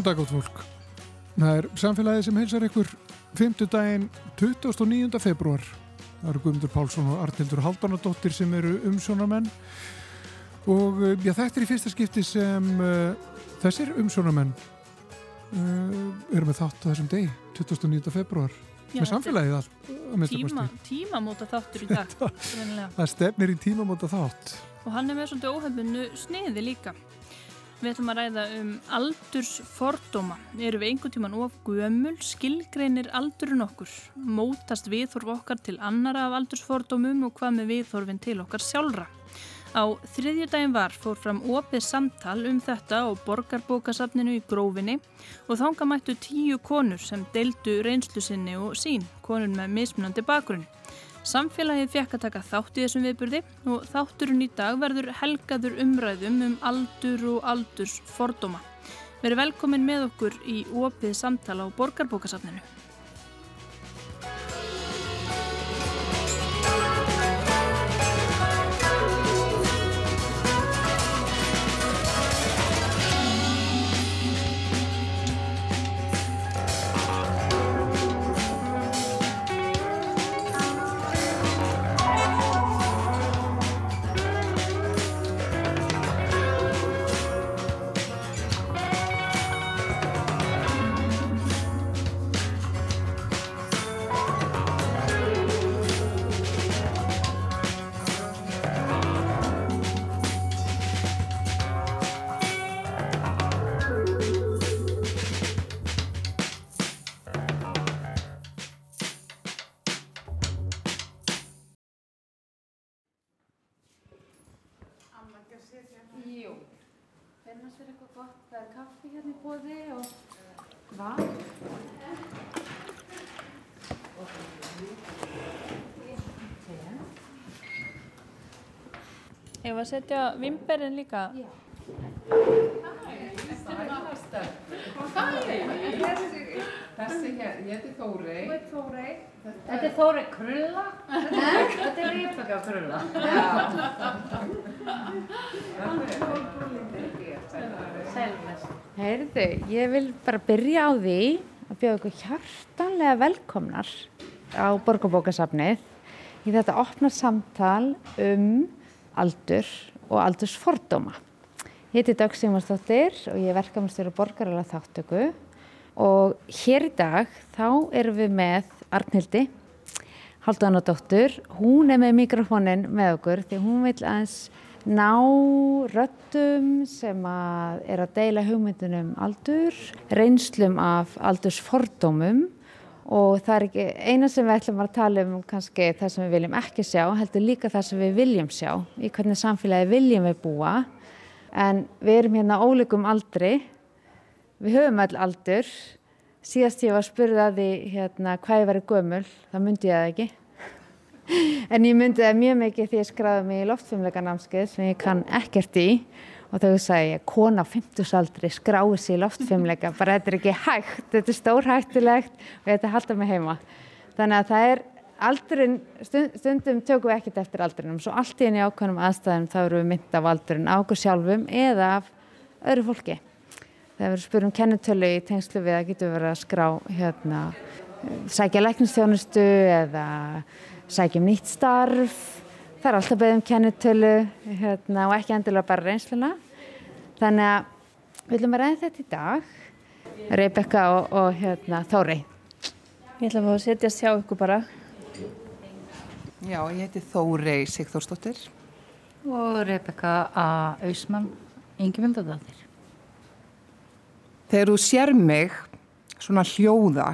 Góðan dag átt fólk. Það er samfélagið sem heilsar ykkur 5. daginn 29. februar. Það eru Guðmundur Pálsson og Artildur Haldanadóttir sem eru umsjónamenn og eh, já, þetta er í fyrsta skipti sem uh, þessir umsjónamenn uh, eru með þátt á þessum degi, 29. februar. Já, með samfélagið allt, tíma, tímamóta þáttur í dag. Það stefnir í tímamóta þátt. og hann er með svolítið óhefninu sniði líka við ætlum að ræða um aldursfordóma. Eru við einhvern tíman of gömul? Skilgreinir aldurinn okkur? Mótast viðhorf okkar til annara af aldursfordómum og hvað með viðhorfin til okkar sjálfra? Á þriðju daginn var fór fram opið samtal um þetta á borgarbókasafninu í grófinni og þánga mættu tíu konur sem deildu reynslu sinni og sín, konur með mismunandi bakgrunn. Samfélagið fekk að taka þátt í þessum viðburði og þátturinn í dag verður helgaður umræðum um aldur og aldurs fordóma. Verið velkomin með okkur í opið samtal á borgarbókasafninu. Það er kaffi hérna í bóði og hvað? Ég var að setja vimberinn líka. Já. Þessi hér, ég heiti Þórey. Þú ert Þórey. Þetta er Þórey Krulla. Þetta er Rífaka Krulla. Selmes. Heyrðu, ég vil bara byrja á því að bjóða ykkur hjartanlega velkomnar á Borgarbókasafnið í þetta opna samtal um aldur og aldursfordóma. Ég heiti Dögg Sigmarsdóttir og ég er verkamannstjóri borgaralega þáttöku og hér í dag þá erum við með Arnhildi Haldanadóttur. Hún er með mikrofónin með okkur því hún vil aðeins ná röttum sem að er að deila hugmyndunum aldur, reynslum af aldursfordómum. Og það er ekki eina sem við ætlum að tala um kannski það sem við viljum ekki sjá, heldur líka það sem við viljum sjá, í hvernig samfélagi viljum við búa. En við erum hérna ólíkum aldri, við höfum all aldur, síðast ég var að spurða því hérna hvað ég væri gömul, það myndi ég það ekki. En ég myndi það mjög mikið því ég skræði mig í loftfimleikanámskeið sem ég kann ekkert í og þá sagði ég, kona á 50 aldri skráði sig í loftfimleika, bara þetta er ekki hægt, þetta er stórhættulegt og þetta halda mig heima. Þannig að það er aldurinn, stund, stundum tökum við ekkert eftir aldurinnum, svo allt í enni ákveðnum aðstæðum þá eru við mynd af aldurinn á okkur sjálfum eða af öðru fólki. Þegar við spurum kennutölu í tengslu við að getum verið að skrá hérna, sækja læknistjónustu eða sækjum nýtt starf, það er alltaf beðum kennutölu hérna, og ekki endilega bara reynsluna. Þannig að við viljum að ræða þetta í dag, Rebecca og, og hérna, Þóri. Ég ætla að fá að setjast hjá ykkur bara. Já, ég heiti Þórey Sigþórsdóttir. Og Rebecca A. Ausmann, Ingimundadóttir. Þegar þú sér mig svona hljóða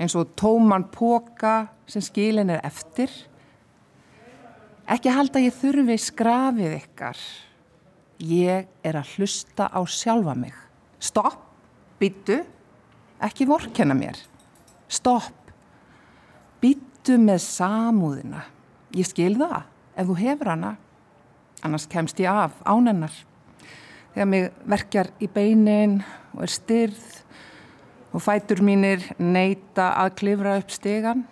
eins og tóman póka sem skilin er eftir, ekki halda ég þurfi skrafið ykkar. Ég er að hlusta á sjálfa mig. Stopp, byttu, ekki vorkenna mér. Stopp, byttu með samúðina. Ég skil það ef þú hefur hana, annars kemst ég af ánennar. Þegar mig verkjar í beinin og er styrð og fætur mínir neyta að klifra upp stegan,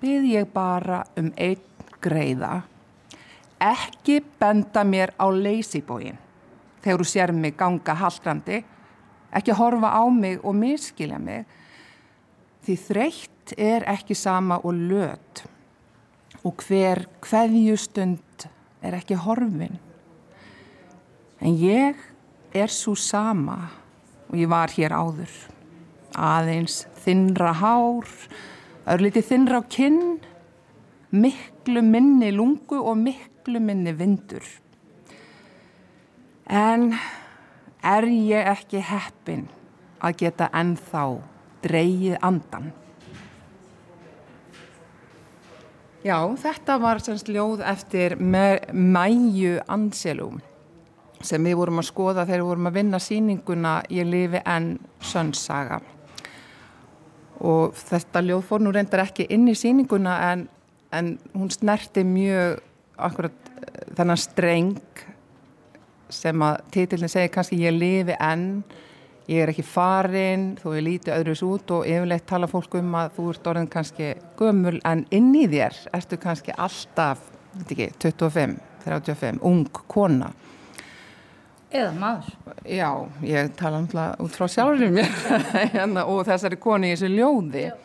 byrð ég bara um einn greiða. Ekki benda mér á leysibógin þegar þú sér mig ganga haldrandi. ekki horfa á mig og miskilja mig því þreytt er ekki sama og löt og hver hverjustund er ekki horfin en ég er svo sama og ég var hér áður aðeins þinnra hár örlítið þinnra á kinn miklu minni lungu og miklu minni vindur en er ég ekki heppin að geta ennþá dreyið andan. Já, þetta var semst ljóð eftir Mæju Anselum sem við vorum að skoða þegar við vorum að vinna síninguna Ég lifi enn sönnsaga og þetta ljóð fór nú reyndar ekki inn í síninguna en, en hún snerti mjög akkurat þennan streng sem að títillin segir kannski ég lifi enn, ég er ekki farin, þú er lítið öðruðs út og yfirleitt tala fólk um að þú ert orðin kannski gömul en inn í þér ertu kannski alltaf, veit ekki, 25, 35, ung kona. Eða maður. Já, ég tala alltaf út frá sjálfur mér hérna, og þessari koni í þessu ljóði. Já.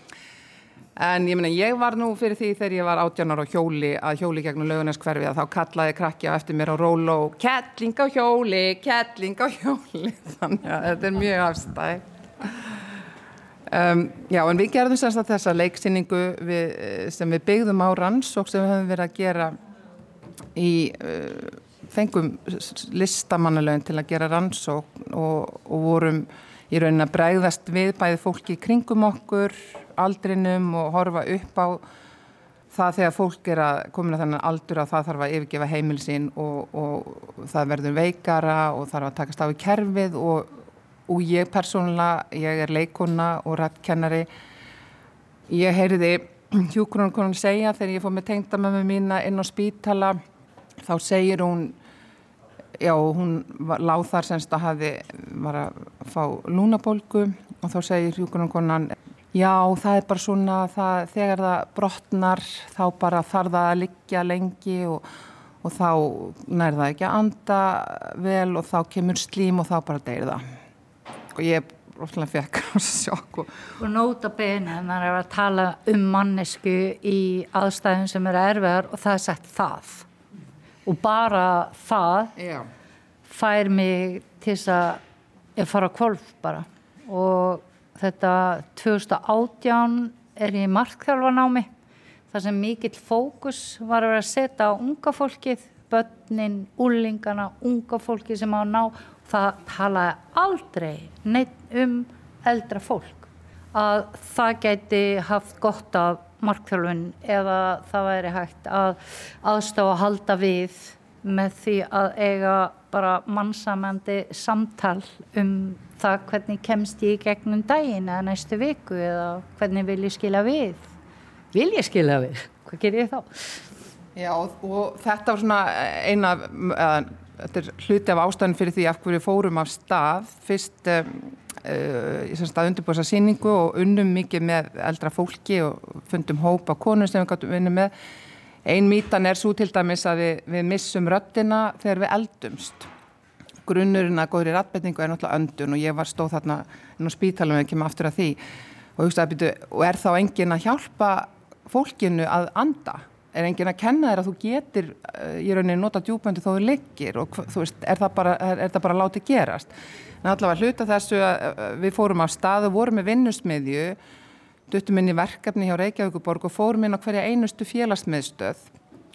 En ég meina, ég var nú fyrir því þegar ég var áttjánar á hjóli að hjóli gegnum laugunarskverfi að þá kallaði krakki á eftir mér á róló Kettling á hjóli, kettling á hjóli þannig að þetta er mjög afstæð um, Já, en við gerðum semst að þessa leiksýningu við, sem við byggðum á rannsók sem við höfum verið að gera í uh, fengum listamannalögin til að gera rannsók og, og vorum í raunin að bregðast við bæði fólki kringum okkur aldrinum og horfa upp á það þegar fólk er að komin að þennan aldur að það þarf að yfirgefa heimilsinn og, og það verður veikara og þarf að takast á í kerfið og, og ég persónulega, ég er leikona og rættkennari ég heyriði hjúkronarkonun segja þegar ég fóð með tengdamömmu mína inn á spítala þá segir hún já, hún láð þar semst að hafi var að fá lúnabólgu og þá segir hjúkronarkonan Já, það er bara svona það, þegar það brotnar þá bara þarf það að liggja lengi og, og þá nær það ekki að anda vel og þá kemur slím og þá bara deyir það. Og ég ofslega fekk sjokk. Og, nóta bene, maður er að tala um mannesku í aðstæðum sem eru erfiðar og það er sett það. Og bara það Já. fær mig til þess að ég fara að kvolf bara og þetta 2018 er ég markþjálfanámi þar sem mikill fókus var að vera að setja á unga fólkið, börnin, úlingana, unga fólkið sem á að ná. Það talaði aldrei neitt um eldra fólk að það gæti haft gott af markþjálfun eða það væri hægt að aðstáða að halda við með því að eiga bara mannsamandi samtal um það hvernig kemst ég gegnum daginn eða næstu viku eða hvernig vil ég skila við? Vil ég skila við, hvað ger ég þá? Já og þetta var svona eina þetta er hluti af ástæðin fyrir því af hverju fórum af stað. Fyrst um, semst að undirbúsa síningu og unnum mikið með eldra fólki og fundum hópa konur sem við gáttum vinna með. Ein mítan er svo til dæmis að við, við missum röttina þegar við eldumst. Grunnurinn að góðri ratbetningu er náttúrulega öndun og ég var stóð þarna inn á spítalum og ég kem aftur að því. Og, byrju, og er þá engin að hjálpa fólkinu að anda er engin að kenna þér að þú getur uh, í rauninni nota djúböndu þó þú leggir og þú veist, er það bara, er, er það bara látið gerast en allavega hluta þessu að uh, við fórum á stað og vorum með vinnusmiðju duttum inn í verkefni hjá Reykjavíkuborg og fórum inn á hverja einustu félagsmiðstöð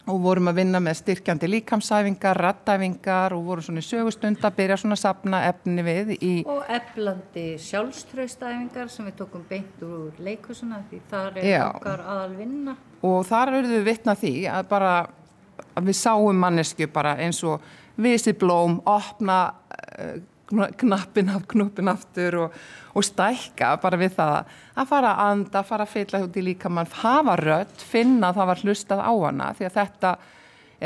og vorum að vinna með styrkjandi líkamsæfingar, rattæfingar og vorum svona í sögustund að byrja svona að sapna efni við í... Og eflandi sjálfströystæfingar sem við tókum beint úr leikusuna því þar er Já. okkar aðal vinna. Og þar eruðum við vittna því að bara að við sáum mannesku bara eins og visi blóm, opna uh, knappin af knuppin aftur og, og stækka bara við það að fara að anda, fara að fylla út í líka mann, hafa rött, finna að það var hlustað á hana. Því að þetta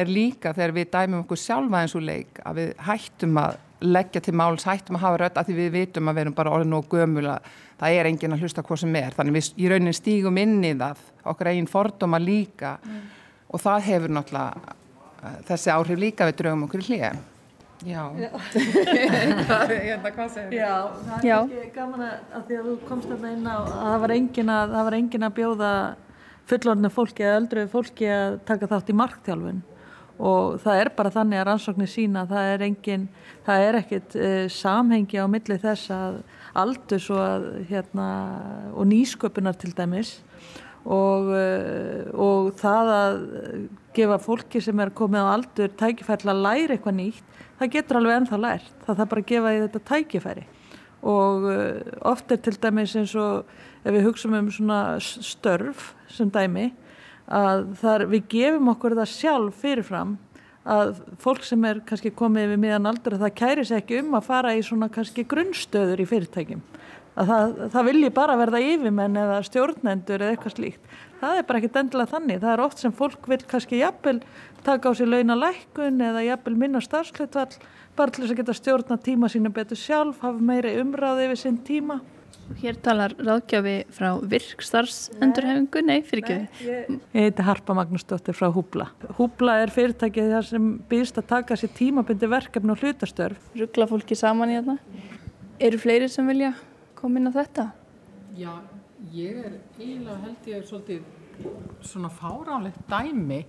er líka þegar við dæmum okkur sjálfa eins og leik að við hættum að leggja til máls, hættum að hafa rött að því við vitum að við erum bara orðin og gömula það er engin að hlusta hvað sem er. Þannig við í raunin stígum inn í það okkar eigin fordóma líka. Mm. og það hefur náttúrulega þessi áhrif líka við draugum okkur hlýja Já. hérna, hvað segir Já, það er Já. ekki gaman að, að því að þú komst þarna inn á að það var engin að, það var engin að bjóða fullorðinu fólki eða öldruðu fólki að taka þátt í markþjálfun og það er bara þannig að rannsóknir sína það er engin, það er ekkit uh, samhengi á milli þess að aldurs og, að, hérna, og nýsköpunar til dæmis. Og, uh, og það að gefa fólki sem er komið á aldur tækifæri að læra eitthvað nýtt það getur alveg ennþá lært. Það þarf bara að gefa þetta tækifæri. Og uh, oft er til dæmis eins og ef við hugsaum um svona störf sem dæmi að þar við gefum okkur það sjálf fyrirfram að fólk sem er kannski komið yfir miðan aldur að það kæri sér ekki um að fara í svona kannski grunnstöður í fyrirtækjum. Að það, það vilji bara verða yfirmenn eða stjórnendur eða eitthvað slíkt. Það er bara ekkit endilega þannig, það er oft sem fólk vil kannski jafnvel taka á sér launalækkun eða jafnvel minna starfsleitvall bara til þess að geta stjórna tíma sína betur sjálf, hafa meiri umráði yfir sinn tíma Hér talar ráðgjafi frá virkstarfsendurhefingu, nei, fyrir ekki Ég heiti Harpa Magnúsdóttir frá Húbla. Húbla er fyrirtækið þar sem býðst að taka sér tímabindi verkefni og hlutastörf. Ruggla fólki saman í þetta. Eru fleiri sem vilja koma inn á þetta? Já, ég er eiginlega held ég svolítið svona fáránlegt dæmi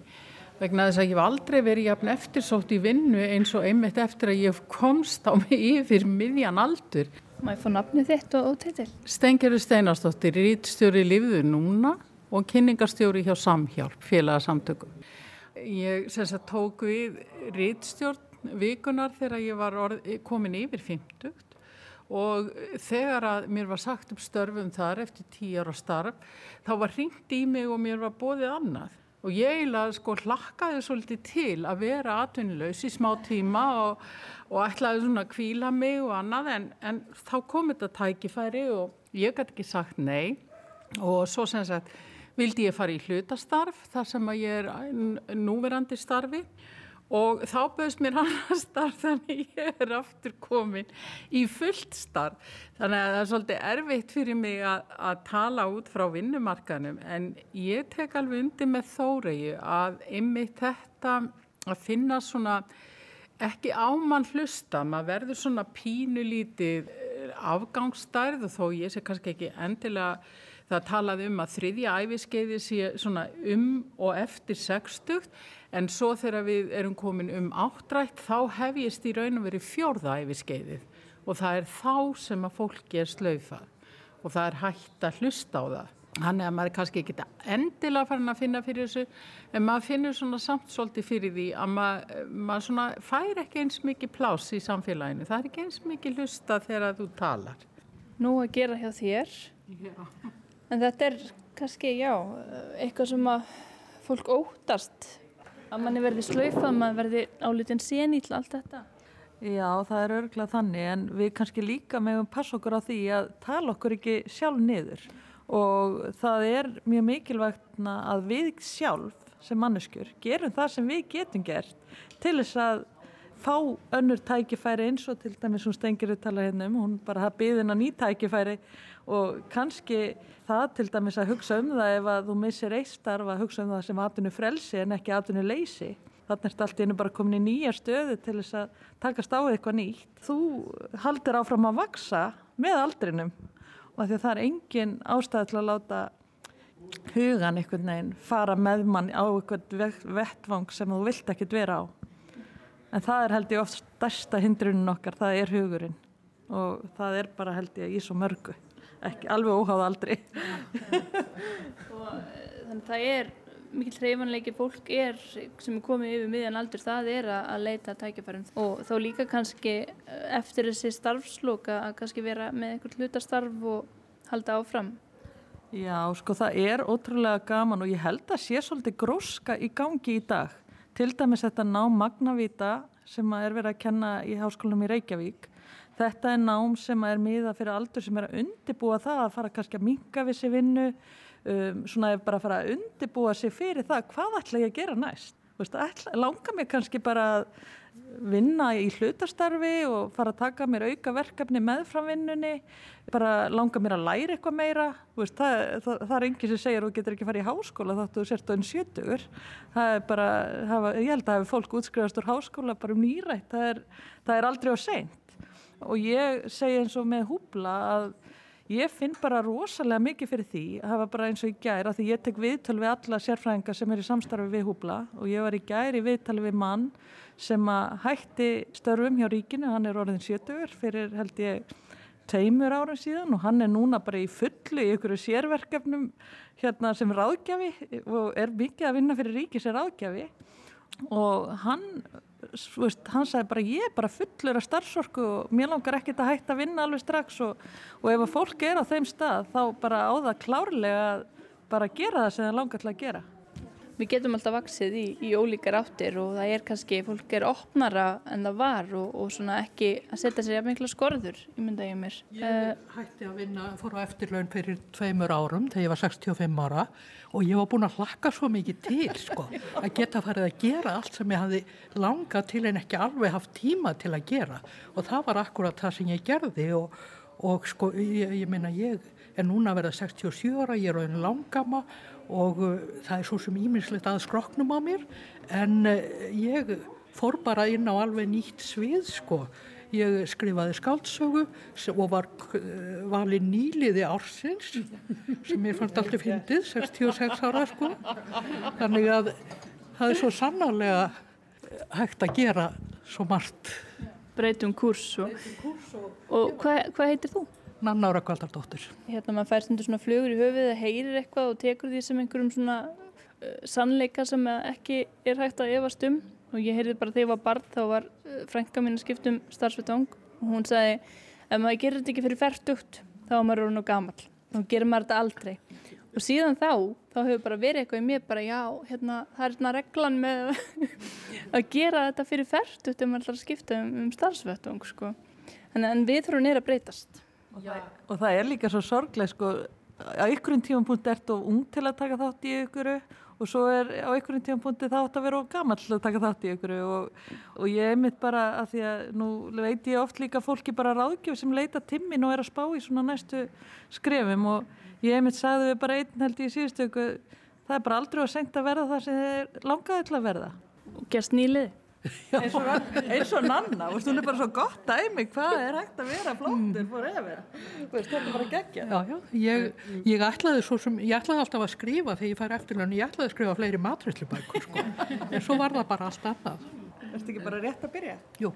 vegna þess að ég hef aldrei verið jafn eftirsótt í vinnu eins og einmitt eftir að ég komst á mig yfir miðjan aldur. Má ég fá nafnið þitt og, og titil? Stengjari Steinarsdóttir, rítstjóri Lífðu núna og kynningarstjóri hjá Samhjálp, félagsamtökum. Ég sem sagt tók við rítstjórn vikunar þegar ég var orð, komin yfir 50 og þegar að mér var sagt upp störfum þar eftir tíu ára starf þá var hringt í mig og mér var bóðið annað og ég eiginlega sko hlakkaði svolítið til að vera atvinnulegs í smá tíma og, og ætlaði svona að kvíla mig og annað en, en þá kom þetta tækifæri og ég gæti ekki sagt nei. Og svo sem sagt vildi ég fara í hlutastarf þar sem að ég er núverandi starfi. Og þá bauðst mér annar starf þannig ég er aftur komin í fullt starf. Þannig að það er svolítið erfitt fyrir mig að, að tala út frá vinnumarkanum en ég tek alveg undir með þóriðu að ymmið þetta að finna svona ekki ámann hlusta, maður verður svona pínulítið afgangsstærð og þó ég sé kannski ekki endilega það talaði um að þriðja æfiskeiði sé svona um og eftir 60 en svo þegar við erum komin um áttrætt þá hefjist í raun og verið fjórða æfiskeiðið og það er þá sem að fólki er slaufað og það er hægt að hlusta á það. Þannig að maður er kannski ekki endilega farin að finna fyrir þessu en maður finnur svona samt svolítið fyrir því að maður, maður svona fær ekki eins mikið plás í samfélaginu. Það er ekki eins mikið hlusta þegar þú talar. Nú að gera hjá þér. Já. En þetta er kannski, já, eitthvað sem að fólk óttast að manni verði slaufað, manni verði álítinn sénýtla, allt þetta. Já, það er örglega þannig en við kannski líka meðum passa okkur á því að tala okkur ekki sjálf niður og það er mjög mikilvægt að við sjálf sem manneskjur gerum það sem við getum gert til þess að fá önnur tækifæri eins og til dæmis hún stengir að tala hérna um, hún bara hafa byðin að ný tækifæri og kannski það til dæmis að hugsa um það ef að þú missir eitt starf að hugsa um það sem atvinnu frelsi en ekki atvinnu leysi þannig er þetta allt í hennu bara komin í nýja stöðu til þess að takast á eitthvað nýtt. Þú haldir áfram að vaksa með aldrinum og því að það er engin ástæði til að láta hugan einhvern veginn fara með mann á einhvern vettvang sem þú vilt ekkert vera á. En það er held ég oft stærsta hindrunin okkar, það er hugurinn. Og það er bara held ég í svo mörgu. Ekki alveg óháða aldrei og þannig það er mikil hreyfanleiki fólk er sem er komið yfir miðjan aldur það er að, leita tækjafærum og þá líka kannski eftir þessi starfsloka að kannski vera með einhvern hlutastarf og halda áfram. Já, sko það er ótrúlega gaman og ég held að sé svolítið gróska í gangi í dag. Til dæmis þetta nám Magnavíta sem er verið að kenna í háskólanum í Reykjavík. Þetta er nám sem er miða fyrir aldur sem er að undibúa það að fara kannski að minga við sér vinnu um, svona bara að fara að undibúa sér fyrir það hvað ætla ég að gera næst Vist, ætla, langar mér kannski bara að vinna í hlutastarfi og fara að taka mér auka verkefni meðframvinnunni, bara langa mér að læra eitthvað meira. Veist, það, það, það er enginn sem segir að þú getur ekki farið í háskóla þáttu þú sért á enn sjötugur. Það er bara, hafa, ég held að hafi fólk útskrifast úr háskóla bara um nýrætt, það er, það er aldrei á seint. Og ég segi eins og með húbla að Ég finn bara rosalega mikið fyrir því að hafa bara eins og í gæri að því ég tek viðtöl við alla sérfræðingar sem er í samstarfi við húbla og ég var í gæri viðtöl við mann sem að hætti störfum hjá ríkinu, hann er orðin 70 fyrir held ég teimur ára síðan og hann er núna bara í fullu í ykkur sérverkefnum hérna sem ráðgjafi og er mikið að vinna fyrir ríki sem ráðgjafi. Og hann veist, hann sagði bara ég er bara fullur af starfsorku og mér langar ekkert að hætta að vinna alveg strax og, og ef að fólk er á þeim stað þá bara á það klárlega bara gera það sem það langar til að gera við getum alltaf vaksið í, í ólíkar áttir og það er kannski, fólk er opnara en það var og, og svona ekki að setja sér mikla skorður, ég mynda ég mér. Ég hætti að vinna, fór á eftirlaun fyrir tveimur árum þegar ég var 65 ára og ég var búin að hlakka svo mikið til sko, að geta farið að gera allt sem ég hafði langað til en ekki alveg haft tíma til að gera og það var akkurat það sem ég gerði og, og sko, ég, ég minna ég er núna að vera 67 ára, ég er á einu langama og uh, það er svo sem íminnslegt að skroknum á mér en uh, ég fór bara inn á alveg nýtt svið sko. Ég skrifaði skáldsögu og var uh, valið nýliði ársins sem ég fannst alltaf fyndið, 66 ára sko. Þannig að það er svo sannarlega hægt að gera svo margt. Breytum kurs og, og hvað hva heitir þú? Nanna Ára Kvaldardóttir. Hérna maður fær stundur svona flugur í höfuð eða heyrir eitthvað og tekur því sem einhverjum svona uh, sannleika sem ekki er hægt að efast um og ég heyrði bara þegar ég var barn þá var uh, frænka mín að skipta um starfsvetang og hún sagði ef maður gerir þetta ekki fyrir færtugt þá er maður orðin og gamal þá gerir maður þetta aldrei og síðan þá þá hefur bara verið eitthvað í mér bara já hérna það er hérna reglan með að gera þetta fyrir færtugt ef maður ætlar að skipta um, um starfsvetang sko. en við þurfum neyra að breytast og það, og það er líka svo sorgleg sko, á ykkurinn tímanpunkt ert of ung til að taka þátt í ykkuru og svo er á ykkurinn tímanpunkti þátt að vera of gammal til að taka þátt í ykkuru og, og ég er mitt bara að því að nú veit ég oft líka fólki bara ráðgjöf sem leita timmin og er að spá í svona næstu skrefum og ég er mitt sagði við bara einn held í síðustöku það er bara aldrei að senda að verða það sem þið langaði til að verða. Og gerst nýlið eins og, eins og nanna og hún er bara svo gott dæmi hvað er hægt að vera flóttur fór efer þetta er bara gegja já, já, ég, ég ætlaði svo sem ég ætlaði alltaf að skrifa þegar ég fær eftirlun ég ætlaði að skrifa fleiri matræslubækur sko. en svo var það bara allt annað Erstu ekki bara rétt að byrja? Jú.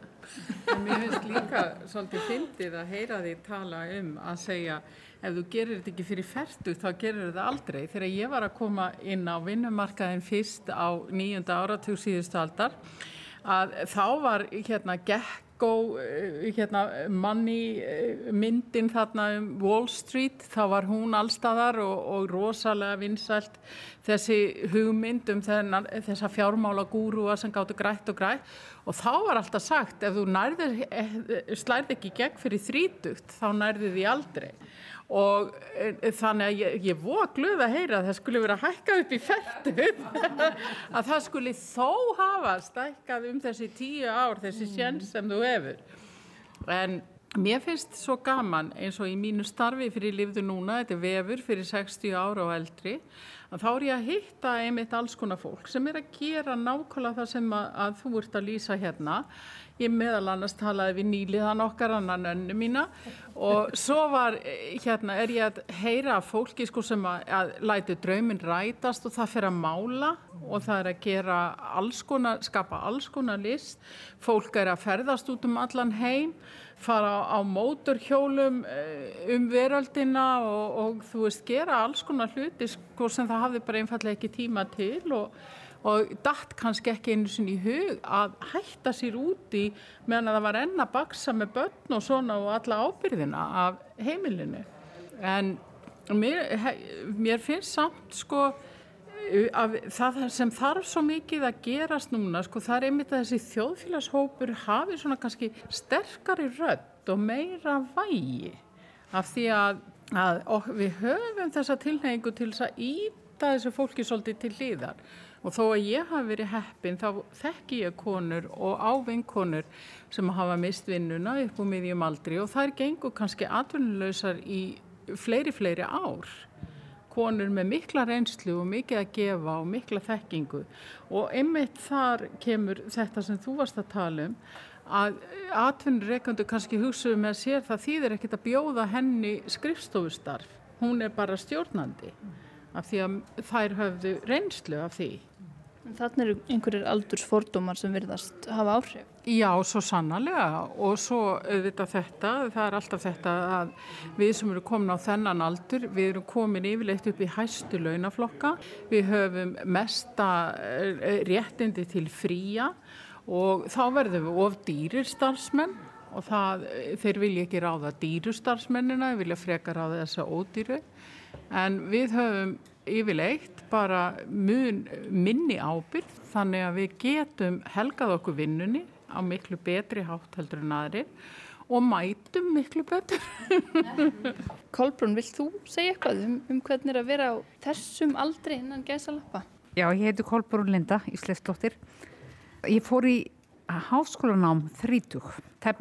En mér finnst líka svolítið fyndið að heyra því tala um að segja ef þú gerir þetta ekki fyrir færtu þá gerir þetta aldrei. Þegar ég var að koma inn á vinnumarkaðin fyrst á nýjunda áratug síðustu aldar að þá var hérna Gekko eh, hérna, manni eh, myndin þarna um Wall Street þá var hún allstaðar og, og rosalega vinsælt þessi hugmynd um þennan, þessa fjármála gúrúa sem gáttu grætt og grætt. Og þá var alltaf sagt ef þú nærðir, eh, slærði ekki gegn fyrir þrítugt þá nærði því aldrei og e, þannig að ég, ég voru glöð að heyra að það skulle vera hækkað upp í færtum að það skulle þó hafa stækkað um þessi tíu ár þessi sjens sem þú hefur. En mér finnst svo gaman eins og í mínu starfi fyrir lífðu núna, þetta er vefur fyrir 60 ára og eldri að þá er ég að hitta einmitt alls konar fólk sem er að gera nákvæmlega það sem að, að þú ert að lýsa hérna ég meðal annars talaði við nýliðan okkar annan önnu mína. Og svo var hérna er ég að heyra fólki sko sem að, að læti draumin rætast og það fyrir að mála og það er að gera alls konar, skapa alls konar list. Fólk er að ferðast út um allan heim fara á móturhjólum eh, um veröldina og, og þú veist gera alls konar hluti sko sem það hafði bara einfallega ekki tíma til og og dætt kannski ekki einu sinni í hug að hætta sér úti meðan að það var enna baksa með börn og svona og alla ábyrðina af heimilinu. En mér, mér finnst samt sko að það sem þarf svo mikið að gerast núna sko það er einmitt að þessi þjóðfélagshópur hafi svona kannski sterkari rödd og meira vægi af því að, að við höfum þessa tilhengu til þess að ít íta þessu fólki svolítið til hlýðar og þó að ég hafi verið heppin þá þekki ég konur og ávinkonur sem hafa mist vinnuna upp úr miðjum aldri. Og þær gengur kannski atvinnuleysar í fleiri, fleiri ár. Konur með mikla reynslu og mikið að gefa og mikla þekkingu. Og einmitt þar kemur þetta sem þú varst að tala um að atvinnureikandu kannski hugsaðu með sér það þýðir ekkert að bjóða henni skrifstofustarf, hún er bara stjórnandi af því að þær höfðu reynslu af því. Þannig eru einhverjir aldursfordómar sem virðast hafa áhrif. Já, svo sannarlega og svo auðvitað þetta, það er alltaf þetta að við sem eru komin á þennan aldur, við erum komin yfirleitt upp í hæstu launaflokka, við höfum mesta eh, réttindi til fría og þá verðum við of dýrir starfsmenn og það, þeir vilja ekki ráða dýru starfsmennina, þeir vilja freka ráða þessa ódýru en við höfum yfirleitt bara mun minni ábyrg þannig að við getum helgað okkur vinnunni á miklu betri hátt heldur en aðrir og mætum miklu betur. Kolbrún, vill þú segja eitthvað um, um hvernig er að vera á þessum aldri innan gæsalappa? Já, ég heiti Kolbrún Linda Ísleifsdóttir. Ég fór í háskólanám 30,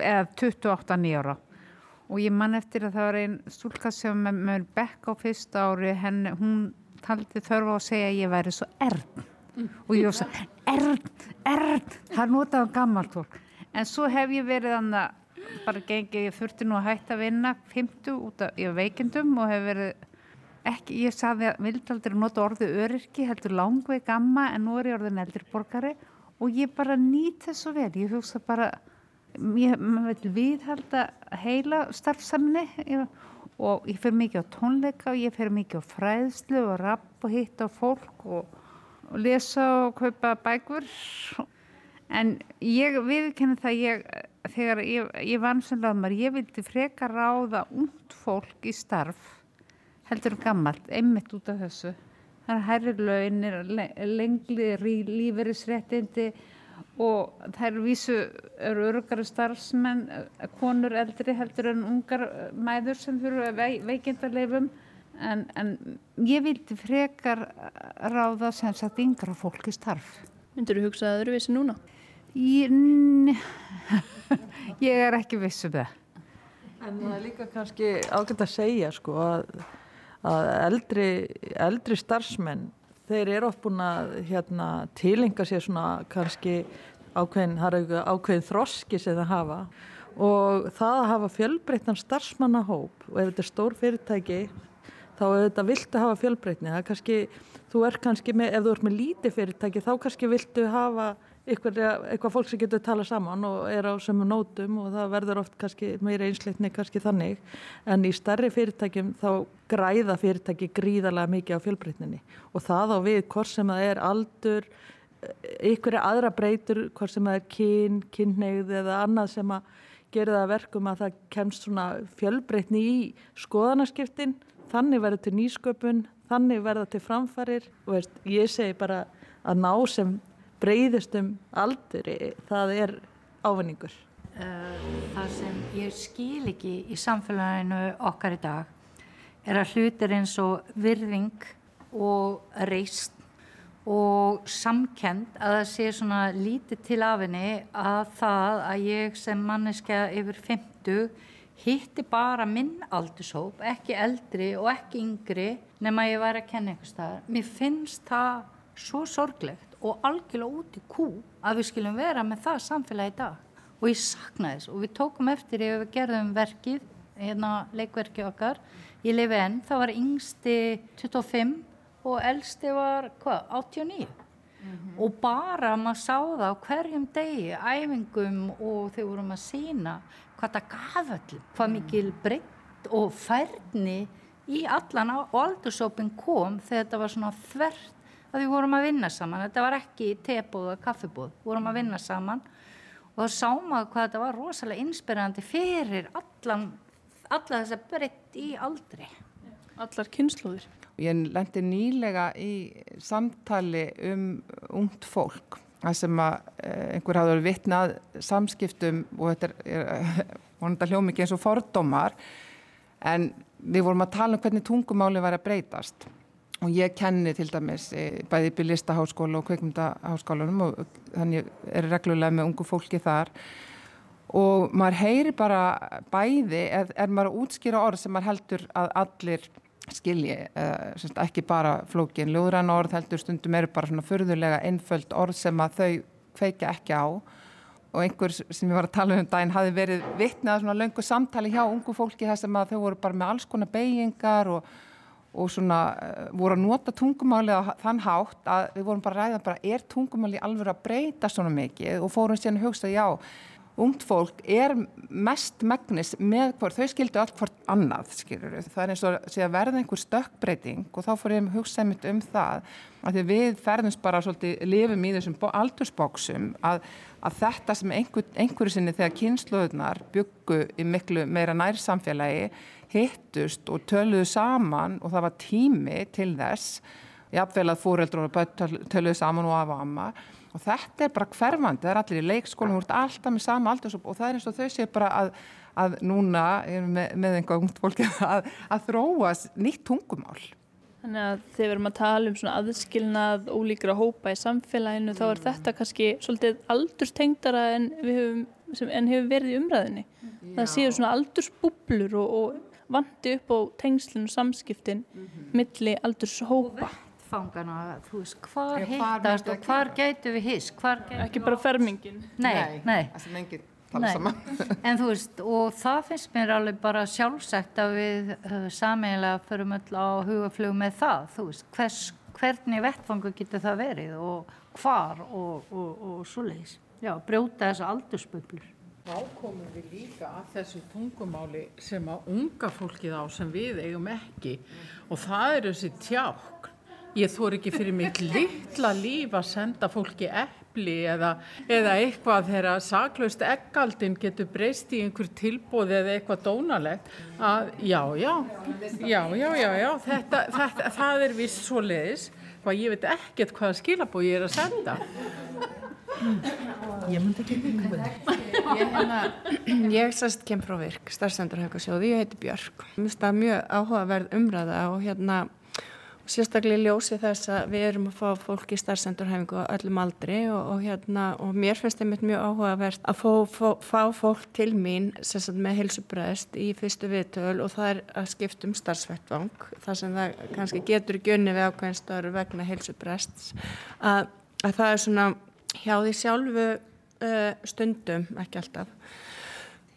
eða 28 nýjára og ég man eftir að það var einn stúlka sem með, með bekk á fyrsta ári, henn, hún taldi þörfa að segja að ég væri svo erð mm. og ég var svo erð, erð, það notaði gammalt fólk. En svo hef ég verið annað, bara gengið, ég þurfti nú að hætta að vinna 50 út af veikindum og hef verið ekki, ég saði að vildaldir nota orðið öryrki, heldur langvei gamma en nú er ég orðin eldri borgari og ég bara nýt þess að vera ég hugsa bara maður vil viðhalda heila starfsamni og ég fyrir mikið á tónleika og ég fyrir mikið á fræðslu og rapp og hitt á fólk og, og lesa og kaupa bækur. En ég viðkenni það ég, þegar ég, ég vann sem laðmar, ég vildi freka ráða ungd fólk í starf heldur gammalt, einmitt út af þessu. Það er herri launir, lengli lífeyrisréttindi og það er vísu eru örgari starfsmenn, konur eldri heldur en ungar mæður sem fyrir vei, veikindarleifum en, en ég vildi frekar ráða sem sagt yngra fólki starf. Myndur þú hugsa öðruvísi núna? Ég, ég er ekki vissu um það. En það er líka kannski ágætt að segja sko að að eldri, eldri starfsmenn þeir eru oft búin að hérna, tilenga sér svona kannski ákveðin, ákveðin þroski sem það hafa. Og það að hafa fjölbreytnan starfsmannahóp og ef þetta er stór fyrirtæki þá þetta viltu hafa fjölbreytni. Það er kannski, þú er kannski með, ef þú ert með lítið fyrirtæki þá kannski viltu hafa eitthvað, eitthvað fólk sem getur tala saman og er á sömu nótum og það verður oft kannski meira einsleikni kannski þannig. En í starri fyrirtækjum þá græða fyrirtæki gríðarlega mikið á fjölbreytninni. Og það á við hvort sem það er aldur ykkur er aðra breytur hvort sem það er kyn, kynneigð eða annað sem að gera það verkum að það kemst svona fjölbreytni í skoðanaskiptin. Þannig verður til nýsköpun þannig verður til framfarir og veist, ég segi bara að ná sem breyðistum alduri, það er ávinningur. Eh, það sem ég skil ekki í samfélaginu okkar í dag er að hlutir eins og virðing og reist og samkend að það sé svona lítið til afinni að það að ég sem manneska yfir 50 hitti bara minn aldurshóp, ekki eldri og ekki yngri nema ég væri að kenna eitthvað staðar. Mér finnst það svo sorglegt og algjörlega út í kú að við skiljum vera með það samfélagi í dag. Og ég sakna þess og við tókum eftir ef við gerðum verkið hérna leikverki okkar. Í lifi enn, það var yngsti 25 og eldsti var hvað, 89 mm -hmm. og bara maður sá það á hverjum degi, æfingum og þegar vorum að sína hvað það gaf öllum, hvað mikil breytt og færni í allan og aldursópin kom þegar þetta var svona þvert að við vorum að vinna saman. Þetta var ekki tebóð og kaffibóð. Við vorum að vinna saman. Og þá sáum við hvað þetta var rosalega inspirandi fyrir allan alla þess að breytt í aldri. Allar kynnslóðir Ég lendi nýlega í samtali um ungt fólk það sem að eh, einhver hafði verið vittnað samskiptum og þetta er vonandi hljóð mikið eins og fordómar en við vorum að tala um hvernig tungumáli var að breytast og ég kenni til dæmis e, bæði í listaháskóla og kveikmyndaháskólanum og þannig er reglulega með ungu fólki þar. Og maður heyri bara bæði er, er maður að útskýra orð sem maður heldur að allir skilji, uh, ekki bara flókin ljóðræn orð heldur stundum eru bara svona förðulega einföld orð sem að þau kveika ekki á. Og einhver sem ég var að tala um daginn hafi verið vittnað svona löngu samtali hjá ungu fólki þess að þau voru bara með alls konar beigingar og, og svona uh, voru að nota tungumáli á þann hátt að við vorum bara að ræða bara er tungumáli alveg að breyta svona mikið og fórum síðan að hugsa já ungt fólk er mest megnis með hvort, þau skildu allt hvort annað, skilur við. Það er eins og að verða einhver stökkbreyting og þá fór ég að hugsa einmitt um það að því við ferðumst bara svolítið, lifum í þessum aldursbóksum að, að þetta sem einhver, einhverju sinni þegar kynsluðunar byggu í miklu meira nær samfélagi hittust og töluðu saman og það var tími til þess, jáfnveil að fóreldur töluðu saman og af og amma og þetta er bara hverfandi, það er allir í ert alltaf með sama aldurs og það er eins og þau séu bara að, að núna, með, með einhvað ungt fólki, að, að þróa nýtt tungumál. Þannig að þegar við erum að tala um svona aðskilnað, ólíkra hópa í samfélaginu, mm. þá er þetta kannski svolítið aldurstengdara en, höfum, sem, en hefur verið í umræðinni. Já. Það séu svona aldursbúblur og, og vandi upp á tengslinu samskiptin mm -hmm. milli aldurshópa fangana, þú veist, hvar hittast og hvar gætu við hiss ekki bara fermingin. Nei, nei, nei. en þú veist og það finnst mér alveg bara sjálfsagt að við uh, sameiginlega förum öll á hugaflug með það þú veist, hvers, hvernig vettfangu getur það verið og hvar og, og, og svo leiðis já, brjóta þessu aldurspöblur Þá komum við líka að þessu tungumáli sem að unga fólkið á sem við eigum ekki. Og það er þessi tják Ég þór ekki fyrir mig litla líf að senda fólki eppli eða, eða eitthvað þegar saklaust eggaldin getur breyst í einhver tilbóð eða eitthvað dónalegt. Að já, já, já, já, já, já þetta, þetta, það er vist svo leiðis hvað ég veit ekkert hvaða skilabóð ég er að senda. Ég myndi ekki líka Ég, hérna, ég sérst kem frá virk starfsendurhauðgasjóði, ég heiti Björk. Mér finnst það mjög áhugaverð umræða og hérna sérstaklega ljósi þess að við erum að fá fólk í starfsendurhæfingu á öllum aldri og, og, hérna, og mér finnst það mjög áhugavert að fá, fá, fá fólk til mín með hilsubröðst í fyrstu viðtöl og það er að skiptum starfsvettvang þar sem það kannski getur ekki unni við ákveðin störu vegna hilsubröðst að, að það er svona hjá því sjálfu uh, stundum, ekki alltaf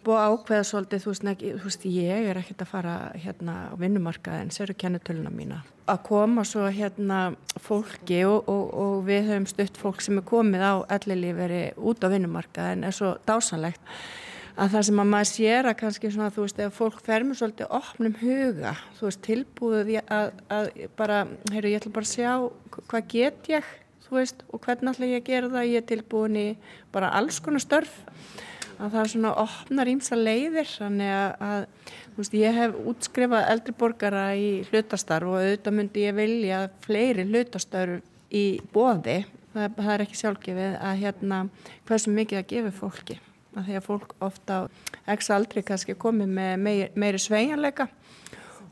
búið ákveða svolítið, þú veist, ekki, þú veist, ég er ekkert að fara hérna á vinnumarkaðin, sér eru kennetöluna mína. Að koma svo hérna fólki og, og, og við höfum stutt fólk sem er komið á ellilíferi út á vinnumarkaðin er svo dásanlegt að það sem að maður sér að kannski svona, þú veist, ef fólk fer með svolítið opnum huga, þú veist, tilbúið að, að bara, heyrðu, ég ætla bara að sjá hvað get ég, þú veist, og hvernig ætla ég að gera það, ég er tilbúin í bara alls konar störf. Að það er svona opnar ímsa leiðir þannig að, að veist, ég hef útskrifað eldri borgara í hlutastarf og auðvitað myndi ég vilja fleiri hlutastarf í bóði það, það er ekki sjálfgefið að hérna hversu mikið að gefa fólki. Að því að fólk ofta ekki aldrei kannski komið með meiri, meiri sveianleika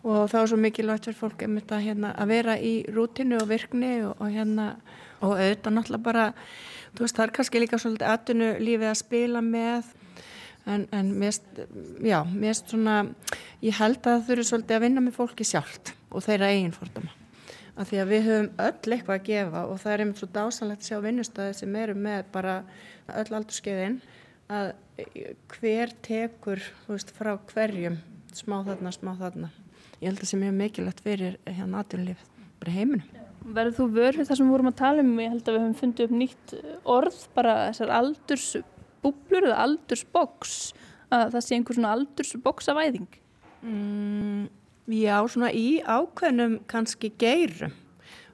og þá er svo mikilvægt fyrir fólk að, hérna, að vera í rútinu og virkni og, og hérna og auðvitað náttúrulega bara þú veist það er kannski líka svolítið aðtunu lífið að spila með en, en mest, já, mest svona, ég held að það þurfi svolítið að vinna með fólki sjálft og þeirra eigin fordama. Af því að við höfum öll eitthvað að gefa og það er einmitt svo dásanlegt að sjá vinnustæði sem eru með bara öll aldurskeiðin að hver tekur, veist, frá hverjum smá þarna, smá þarna. Ég held að það sé mjög mikilvægt fyrir hérna aðtunlífið, bara heiminum. Verður þú vörð við það sem við vorum að tala um? Ég held að við höfum fundið upp nýtt orð, bara þessar aldurs búblur eða aldursboks að það sé einhver svona aldursboksavæðing mm, Já, svona í ákveðnum kannski geirum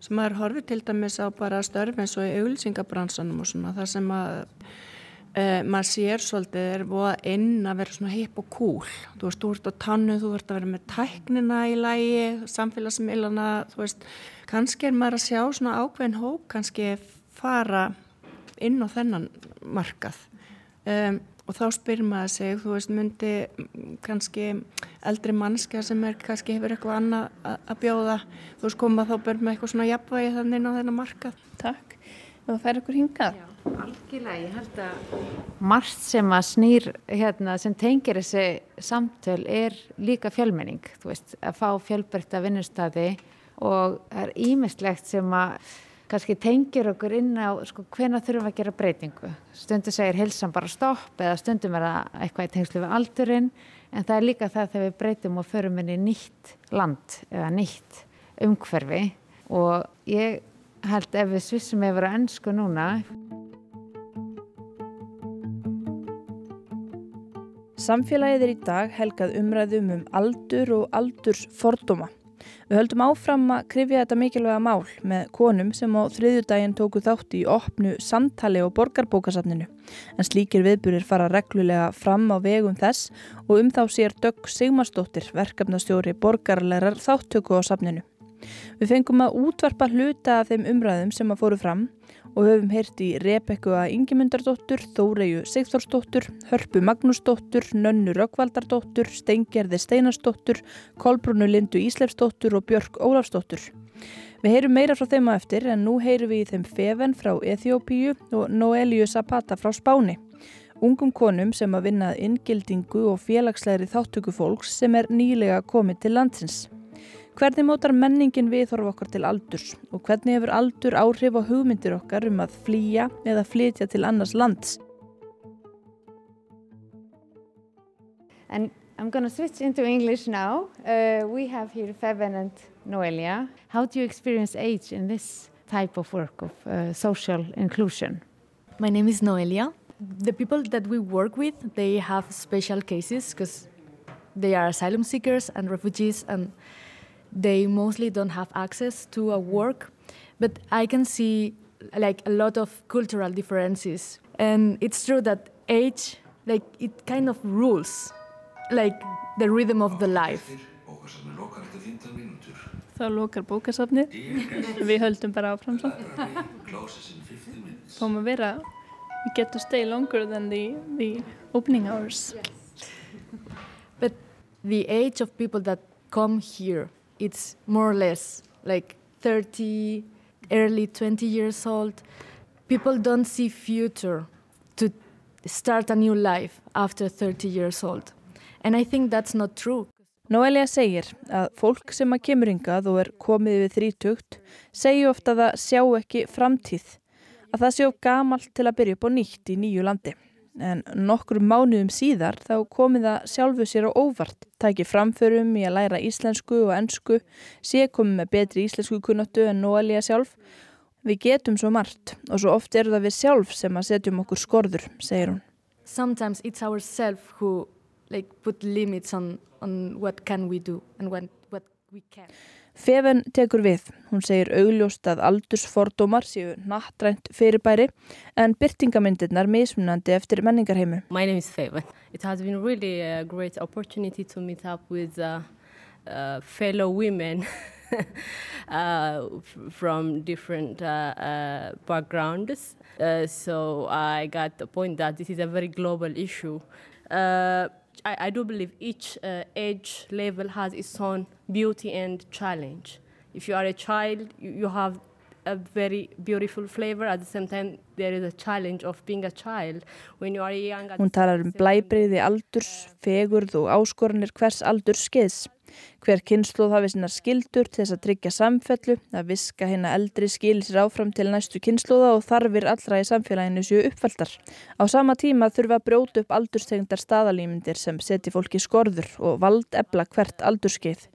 sem maður horfið til dæmis á bara störf eins og í auglýsingabransanum og svona þar sem að e, maður sér svolítið er búið inn að vera svona hip og cool þú veist, þú ert á tannu, þú ert að vera með tæknina í lægi, samfélagsmiðlana þú veist, kannski er maður að sjá svona ákveðin hóp kannski fara inn á þennan markað um, og þá spyrir maður sig, þú veist, myndi kannski eldri mannska sem er kannski hefur eitthvað annað að bjóða, þú veist, koma þá börn með eitthvað svona jafnvægi þannig inn á þennan markað. Takk. Þú fær ykkur hingað. Já, algjörlega. Ég held að margt sem að snýr, hérna, sem tengir þessi samtöl er líka fjölmenning, þú veist, að fá fjölbreytta vinnustadi og það er ímestlegt sem að kannski tengir okkur inn á sko, hvena þurfum við að gera breytingu. Stundu segir hilsan bara stopp eða stundum er það eitthvað í tengslu við aldurinn en það er líka það þegar við breytum og förum inn í nýtt land eða nýtt umhverfi og ég held ef við svissum yfir að ennsku núna. Samfélagið er í dag helgað umræðum um aldur og aldurs fordóma. Við höldum áfram að krifja þetta mikilvæga mál með konum sem á þriðjudaginn tóku þátt í opnu samtali á borgarbókasafninu. En slíkir viðburir fara reglulega fram á vegum þess og um þá sér Dögg Sigmarsdóttir verkefnastjóri borgarlegar þáttöku á safninu. Við fengum að útvarpa hluta af þeim umræðum sem að fóru fram og höfum heyrt í Rebekku að Ingemyndardóttur, Þóreju Sigþórsdóttur, Hörpu Magnúsdóttur, Nönnu Rökkvaldardóttur, Steingerði Steinarsdóttur, Kolbrúnu Lindu Íslefsdóttur og Björk Ólafsdóttur. Við heyrum meira frá þeim að eftir en nú heyrum við í þeim Feven frá Eþjópíu og Noeliu Zapata frá Spáni. Ungum konum sem að vinnað inngildingu og félagslegri þáttöku fólks sem er nýlega komið til landsins. Hvernig mótar menningin viðhorf okkar til aldurs og hvernig hefur aldur áhrif á hugmyndir okkar um að flýja eða flytja til annars lands? And I'm going to switch into English now. Uh, we have here Feven and Noelia. How do you experience age in this type of work of uh, social inclusion? My name is Noelia. The people that we work with, they have special cases because they are asylum seekers and refugees and they mostly don't have access to a work but i can see like a lot of cultural differences. And it's true that age like it kind of rules like the rhythm of the life. Þá lokar bókasafnið. Við höldum bara áfram svo Fáum að vera We get to stay longer than the, the opening hours. Yes. But the age of people that come here it's more or less like 30, early 20 years old. People don't see future to start a new life after 30 years old. And I think that's not true. Noelia segir að fólk sem að kemur yngað og er komið við þrítugt segju ofta að það sjá ekki framtíð, að það sjá gamalt til að byrja upp á nýtt í nýju landi en nokkur mánuðum síðar þá komið það sjálfu sér á óvart, tæki framförum í að læra íslensku og ennsku, sé komið með betri íslensku kunnáttu en nóalíja sjálf. Við getum svo margt og svo oft er það við sjálf sem að setjum okkur skorður, segir hún. Sometimes it's ourselves who like, put limits on, on what can we do and what we can. Feven tekur við. Hún segir augljóst að aldursfordómar séu nattrænt fyrirbæri en byrtingamindirnar mismunandi eftir menningarheimu. My name is Feven. It has been really a great opportunity to meet up with uh, uh, fellow women uh, from different uh, uh, backgrounds. Uh, so I got the point that this is a very global issue. I, I do believe each uh, age level has its own beauty and challenge. If you are a child, you, you have a very beautiful flavor. At the same time, there is a challenge of being a child. When you are young... Hún talar um blæbreyði aldurs, fegurð og áskoranir hvers aldurs skeiðs. Hver kynsluð hafi sínar skildur til þess að tryggja samfellu, að viska hérna eldri skilir sér áfram til næstu kynsluða og þarfir allra í samfélaginu séu uppfæltar. Á sama tíma þurfa að brjóta upp aldurstegndar staðalýmyndir sem seti fólki skorður og vald ebla hvert aldurskeið.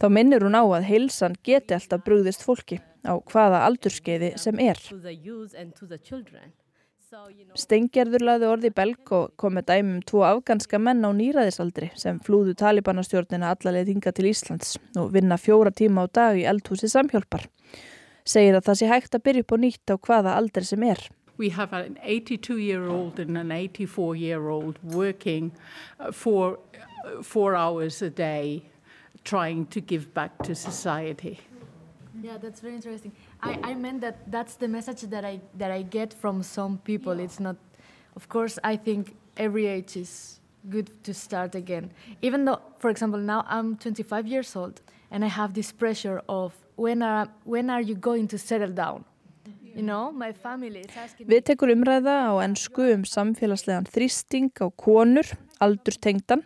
Þá minnir hún á að heilsan geti alltaf brúðist fólki á hvaða aldurskeiði sem er. Stenggerður laði orði belg og kom með dæmum tvo afganska menn á nýraðisaldri sem flúðu talibanastjórnina allaleg þinga til Íslands og vinna fjóra tíma á dag í eldhúsi samhjálpar. Segir að það sé hægt að byrja upp og nýtt á hvaða aldri sem er. We have an 82 year old and an 84 year old working uh, for uh, four hours a day trying to give back to society. Yeah, that's very interesting. I, I meant that that's the message that I that I get from some people. Yeah. It's not, of course, I think every age is good to start again. Even though, for example, now I'm 25 years old and I have this pressure of when are, when are you going to settle down? You know, my family is asking Við tekur umræða á ennsku um samfélagslegan þrýsting á konur, aldurstengtan,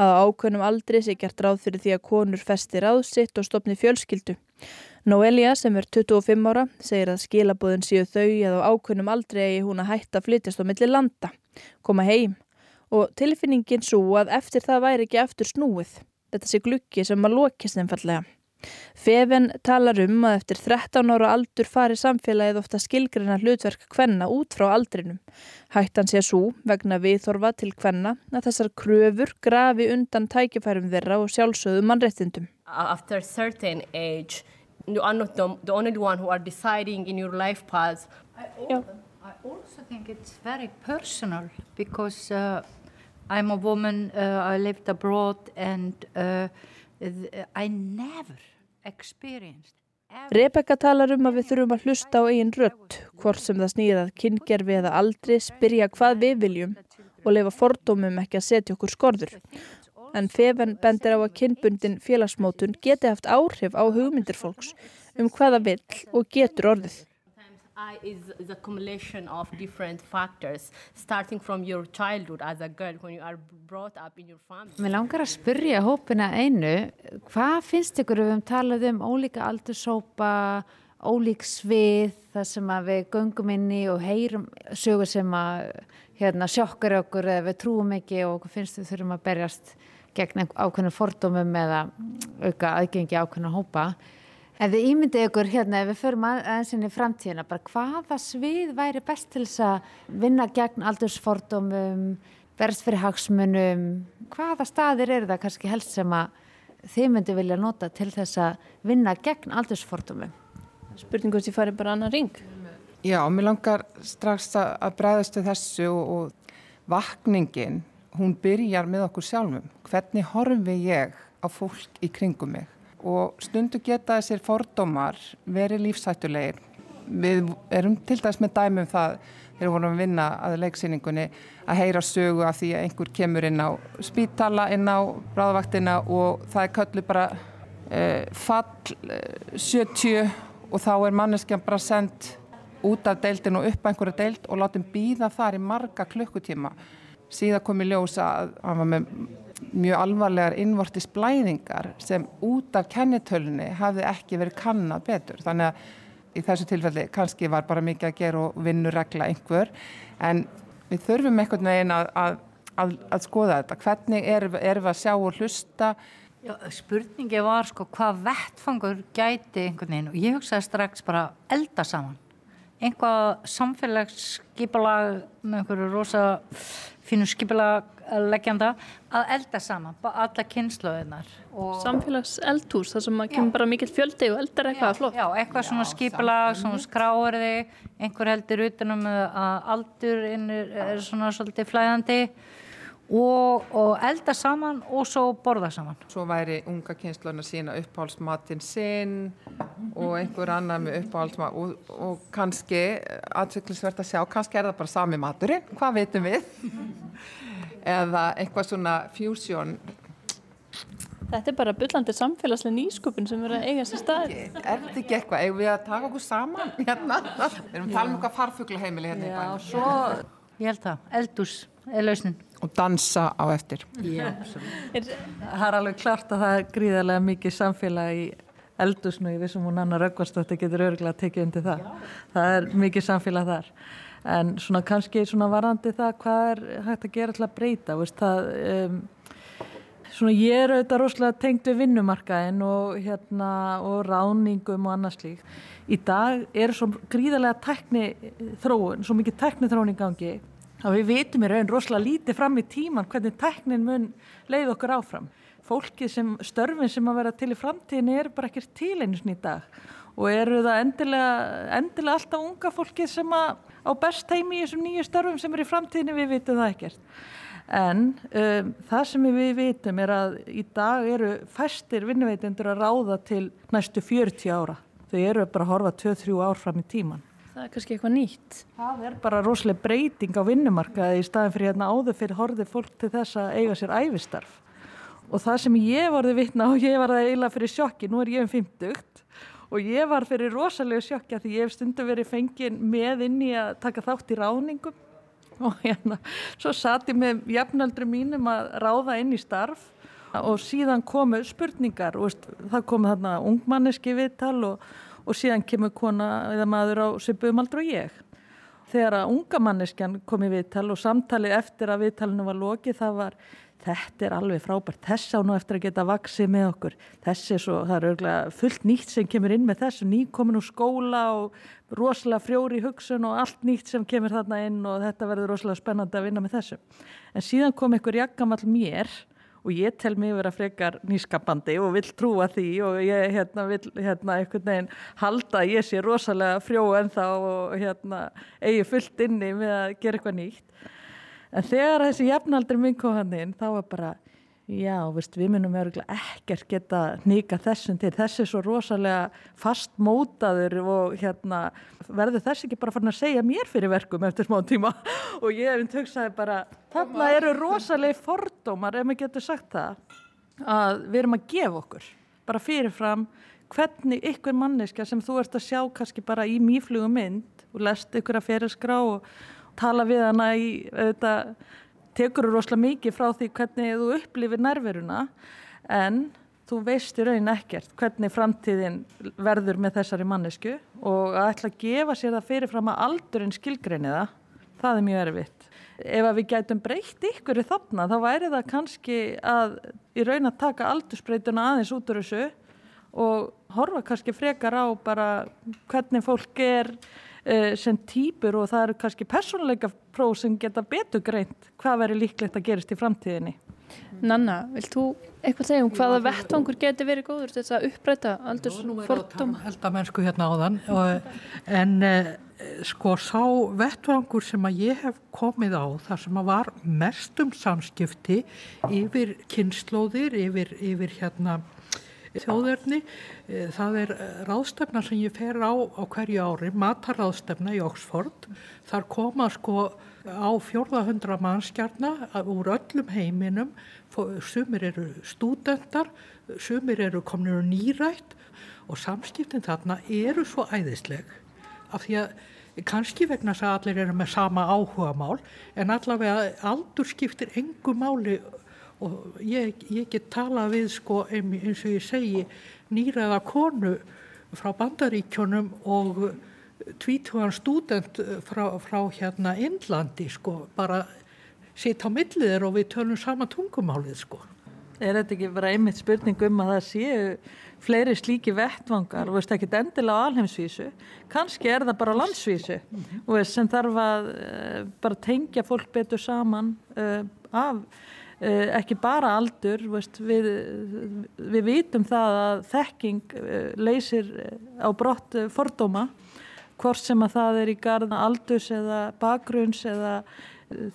að á ákveðnum aldri sé gert ráð fyrir því að konur festi ráðsitt og stopni fjölskyldu. Noelia sem er 25 ára segir að skilabóðin séu þau að á ákveðnum aldri eigi hún að hætta að flytjast á milli landa, koma heim og tilfinningin svo að eftir það væri ekki eftir snúið. Þetta sé glukki sem að lokist einfallega. Feven talar um að eftir 13 ára aldur fari samfélagið ofta skilgrina hlutverk kvenna út frá aldrinum. Hættan sé svo vegna viðþorfa til kvenna að þessar kröfur grafi undan tækifærum þeirra og sjálfsögðu mannrettindum. After a certain age, you are not the, the only one who are deciding in your life path. I also, I also think it's very personal because uh, I'm a woman, uh, I lived abroad and uh, I never experienced Rebecca talar um að við þurfum að hlusta á eigin rött, hvort sem það snýrað kyngerfi eða aldri, spyrja hvað við viljum og lefa fordómum ekki að setja okkur skorður. En Feven bendir á að kynbundin félagsmótun geti haft áhrif á hugmyndir fólks um hvaða vill og getur orðið. Mér langar að spyrja hópina einu, hvað finnst ykkur um talað um ólíka aldursópa, ólík svið, það sem við göngum inn í og heyrum sögur sem að hérna, sjokkar okkur eða við trúum ekki og hvað finnst við þurfum að berjast gegn ákveðinu fordómum eða auka aðgengi ákveðinu hópa. Ef þið ímyndið ykkur hérna, ef við förum aðeins inn í framtíðina, bara hvaða svið væri best til þess að vinna gegn aldursfordómum, verðs fyrir hagsmunum, hvaða staðir eru það kannski helst sem að þið myndi vilja nota til þess að vinna gegn aldursfordómum? Spurningum sem farið bara annar ring. Já, mér langar strax að bregðastu þessu og vakningin, hún byrjar með okkur sjálfum. Hvernig horfi ég á fólk í kringum mig? og stundu geta þessir fordómar verið lífsættulegir. Við erum til dæs með dæmum það þegar við vorum að vinna að leiksýningunni að heyra sögu af því að einhver kemur inn á spítala, inn á bráðvaktina og það er köllu bara uh, fall uh, 70 og þá er manneskjan bara sendt út af deildin og upp á einhverja deild og látum býða þar í marga klukkutíma. Síðan kom í ljósa að hann var með mjög alvarlegar innvortis blæðingar sem út af kennitölunni hafði ekki verið kannad betur. Þannig að í þessu tilfelli kannski var bara mikið að gera og vinnuregla einhver en við þurfum einhvern veginn að, að, að, að skoða þetta. Hvernig erum er við að sjá og hlusta? Já, spurningi var sko hvað vettfangur gæti einhvern veginn og ég hugsaði strax bara elda saman. Einhvað samfélagsskipalag með einhverju rosa fínu skipalag leggjanda að elda saman, alla kynnslöðunar. Samfélags eldhús, það sem kemur bara mikill fjöldi og eldar eitthvað flott. Já, eitthvað svona skipalag, svona skráarði, einhver heldur utanum að aldur er, er svona svolítið flæðandi og, og elda saman og svo borða saman. Svo væri unga kynnslöðunar sína uppáhaldsmatinn sinn og einhver annar með uppáhaldsmat og, og kannski, aðsöklusvert að sjá, kannski er það bara sami maturinn, hvað veitum við? eða eitthvað svona fusion. Þetta er bara byllandi samfélagslega nýskupin sem verður að eiga sér stað. Er þetta ekki eitthvað, eigum við að taka okkur saman hérna? Við erum að tala um eitthvað farfuglaheimili hérna Já, svo, ég held það, eldús er lausnin. Og dansa á eftir. Já, það er alveg klart að það er gríðarlega mikið samfélag í eldúsnu, ég vissum hún Anna Röggvarsdóttir getur örgulega að tekja undir það. Það er mikið samfélag þar. En svona kannski svona varandi það hvað er hægt að gera til að breyta? Veist, það, um, svona ég er auðvitað rosalega tengt við vinnumarkaðin og hérna og ráningum og annars lík í dag er svo gríðarlega tekni þróun, svo mikið tekni þróun í gangi að við vitum í raun rosalega lítið fram í tíman hvernig teknin mun leið okkur áfram fólkið sem, störfin sem að vera til í framtíðin er bara ekkert til einu í dag og eru það endilega, endilega alltaf unga fólkið sem að á best heimi í þessum nýju störfum sem er í framtíðinu, við vitum það ekkert. En um, það sem við vitum er að í dag eru fæstir vinnuveitendur að ráða til næstu 40 ára. Þau eru bara að horfa 2-3 ár fram í tíman. það er kannski eitthvað nýtt. Það er bara rosalega breyting á vinnumarkaði í staðin fyrir hérna áður fyrir horfið fólk til þess að eiga sér æfistarf. Og það sem ég varði vitna og ég var það eiginlega fyrir sjokki, nú er ég um 50 og ég var fyrir rosalega sjokki að því ég hef stundu verið fengin með inn í að taka þátt í ráningum og hérna svo satt ég með jafnaldri mínum að ráða inn í starf. Og síðan komu spurningar og það komu þarna ungmanniski viðtal og, og síðan kemur kona eða maður á svipuðumaldur og ég. Þegar að unga manneskjan kom í viðtal og samtali eftir að viðtalinu var lokið það var þetta er alveg frábært, þess á nú eftir að geta vaksið með okkur, þessi er svo, það er örgulega fullt nýtt sem kemur inn með þessu, nýkomin úr skóla og rosalega frjóri hugsun og allt nýtt sem kemur þarna inn og þetta verður rosalega spennandi að vinna með þessu. En síðan kom einhver jakkamall mér og ég tel mig vera frekar nýskapandi og vil trúa því og ég hérna, vil hérna, einhvern veginn halda að ég sé rosalega frjó en þá og hérna, eigi fullt inni með að gera eitthvað nýtt en þegar þessi jafnaldri minn kom hann inn þá var bara já, veist, við munum ekkert geta nýka þessum til, þessi er svo rosalega fastmótaður og hérna verður þess ekki bara farin að segja mér fyrir verkum eftir smá tíma? Og ég hef töksaði bara, þarna eru rosalega fordómar, ef maður getur sagt það að við erum að gefa okkur. Bara fyrirfram hvernig ykkur manneska sem þú ert að sjá kannski bara í mýflugum mynd og lest ykkur að ferilskrá og tala við hana í auðvitað tekur þú rosalega mikið frá því hvernig þú upplifir nærveruna en þú veist í raun ekkert hvernig framtíðin verður með þessari mannesku og að ætla að gefa sér það fyrirfram að aldurinn skilgreiniða, það er mjög erfitt. Ef við gætum breytt ykkur í þarna þá væri það kannski að í raun að taka aldursbreytuna aðeins út úr þessu og horfa kannski frekar á bara hvernig fólk er uh, sem týpur og það eru kannski persónuleika próf sem geta betur greint hvað verður líklegt að gerist í framtíðinni. Nanna, vilt þú eitthvað segja um hvaða vettvangur getur verið góður til þess að uppræta aldurs fordóm? Held að mennsku hérna á þann en uh, sko sá vettvangur sem að ég hef komið á þar sem að var mestum samskipti yfir kynnslóðir, yfir, yfir hérna þjóðverðni. Eh, það er eh, ráðstefna sem ég fer á á hverju ári, matarráðstefna í Oxford. Þar koma sko á fjórðahundra mannskjarna úr öllum heiminum. Sumir eru stúdendar, sumir eru kominir nýrætt og samskiptin þarna eru svo æðisleg af því að kannski vegna þess að allir eru með sama áhuga mál en allavega aldur skiptir engu máli og ég, ég get talað við sko eins og ég segi nýraða konu frá bandaríkjónum og tvítugan student frá, frá hérna Indlandi sko bara sitt á milliðir og við tölum sama tungumálið sko. Er þetta ekki bara einmitt spurning um að það séu fleiri slíki vettvangar og veist ekki endilega á alheimsvísu, kannski er það bara á landsvísu mm -hmm. veist, sem þarf að uh, bara tengja fólk betur saman uh, af Eh, ekki bara aldur, veist, við, við vitum það að þekking eh, leysir eh, á brott fordóma, hvort sem að það er í garda aldurs eða bakgrunns eða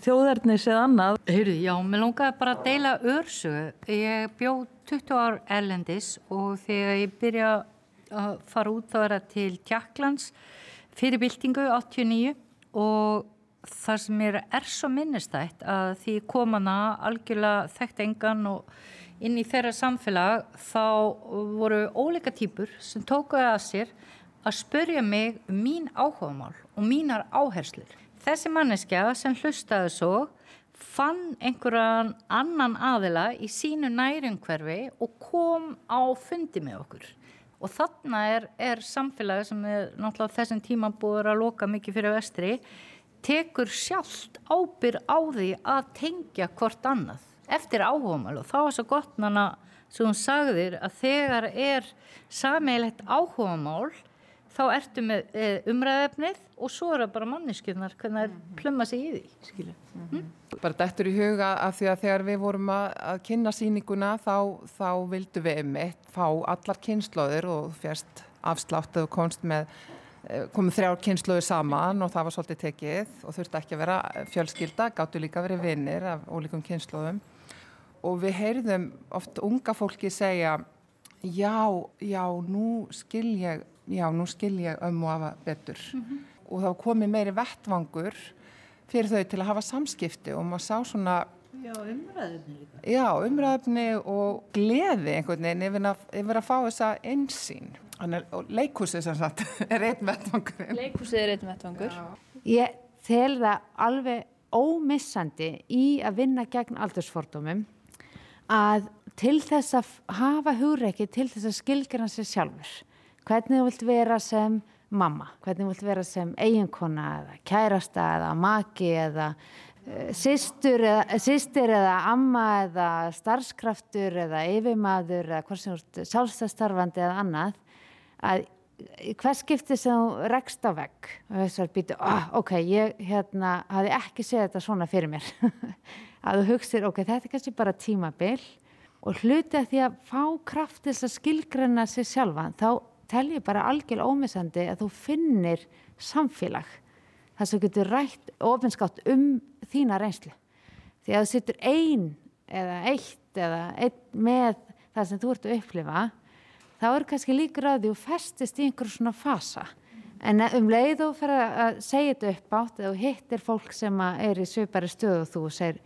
þjóðernis eða annað. Heyrði, já, mér longaði bara að deila örsögu. Ég bjóð 20 ár erlendis og þegar ég byrja að fara út þá er það til Tjakklands fyrir byltingu 89 og það sem er, er svo minnistætt að því komana algjörlega þekkt engan og inn í þeirra samfélag þá voru óleika týpur sem tókuði að sér að spörja mig um mín áhugamál og mínar áherslur. Þessi manneskja sem hlustaði svo fann einhverjan annan aðila í sínu nærumhverfi og kom á fundi með okkur. Og þarna er, er samfélagi sem er náttúrulega þessum tíma búið að loka mikið fyrir vestri tekur sjálft ábyr á því að tengja hvort annað eftir áhugamál og þá er svo gott nanna sem hún sagðir að þegar er sameilegt áhugamál þá ertu með e, umræðefnið og svo er það bara manneskjöfnar hvernig það er mhm. plömma sig í því mm -hmm. Bara dættur í huga að því að þegar við vorum að, að kynna síninguna þá, þá vildum við um eitt fá allar kynnslóðir og férst afsláttu og konst með Eh, komið þrjár kynsluður saman og það var svolítið tekið og þurfti ekki að vera fjölskylda, gáttu líka að vera vinnir af ólíkum kynsluðum og við heyrðum oft unga fólki segja já, já, nú skil ég, já, nú skil ég ömmu afa betur. Mm -hmm. og það komið meiri vettvangur fyrir þau til að hafa samskipti og maður sá svona Já, umræðinni líka. Já, umræðinni og gleði einhvern veginn yfir að, yfir að fá þessa einsýn. Leikúsið sem sagt er einn vettvangur. Leikúsið er einn vettvangur. Ég tel það alveg ómissandi í að vinna gegn aldursfordumum að til þess að hafa hugreiki, til þess að skilgjana sér sjálfur. Hvernig þú vilt vera sem mamma, hvernig þú vilt vera sem eiginkona eða kærasta eða maki eða uh, systur, eða, systir eða amma eða starfskraftur eða yfirmaður eða hvort sem þú sjálfstæðstarfandi eða annað að hvers skipti sem þú rekst á vegg og þessar býtu, oh, ok, ég hérna hafi ekki séð þetta svona fyrir mér. Að þú hugsir, ok, þetta er kannski bara tímabil og hluti að því að fá kraft til að skilgrenna sér sjálfa, þá tel ég bara algjörl ómissandi að þú finnir samfélag þar sem getur rætt ofinskátt um þína reynslu. Því að þú sittur ein eða eitt eða einn með það sem þú ert að upplifa þá er kannski líkur að því og festist í einhverjum svona fasa. En um leið og fer að segja þetta upp átt eða hittir fólk sem er í svipari stöðu og þú segir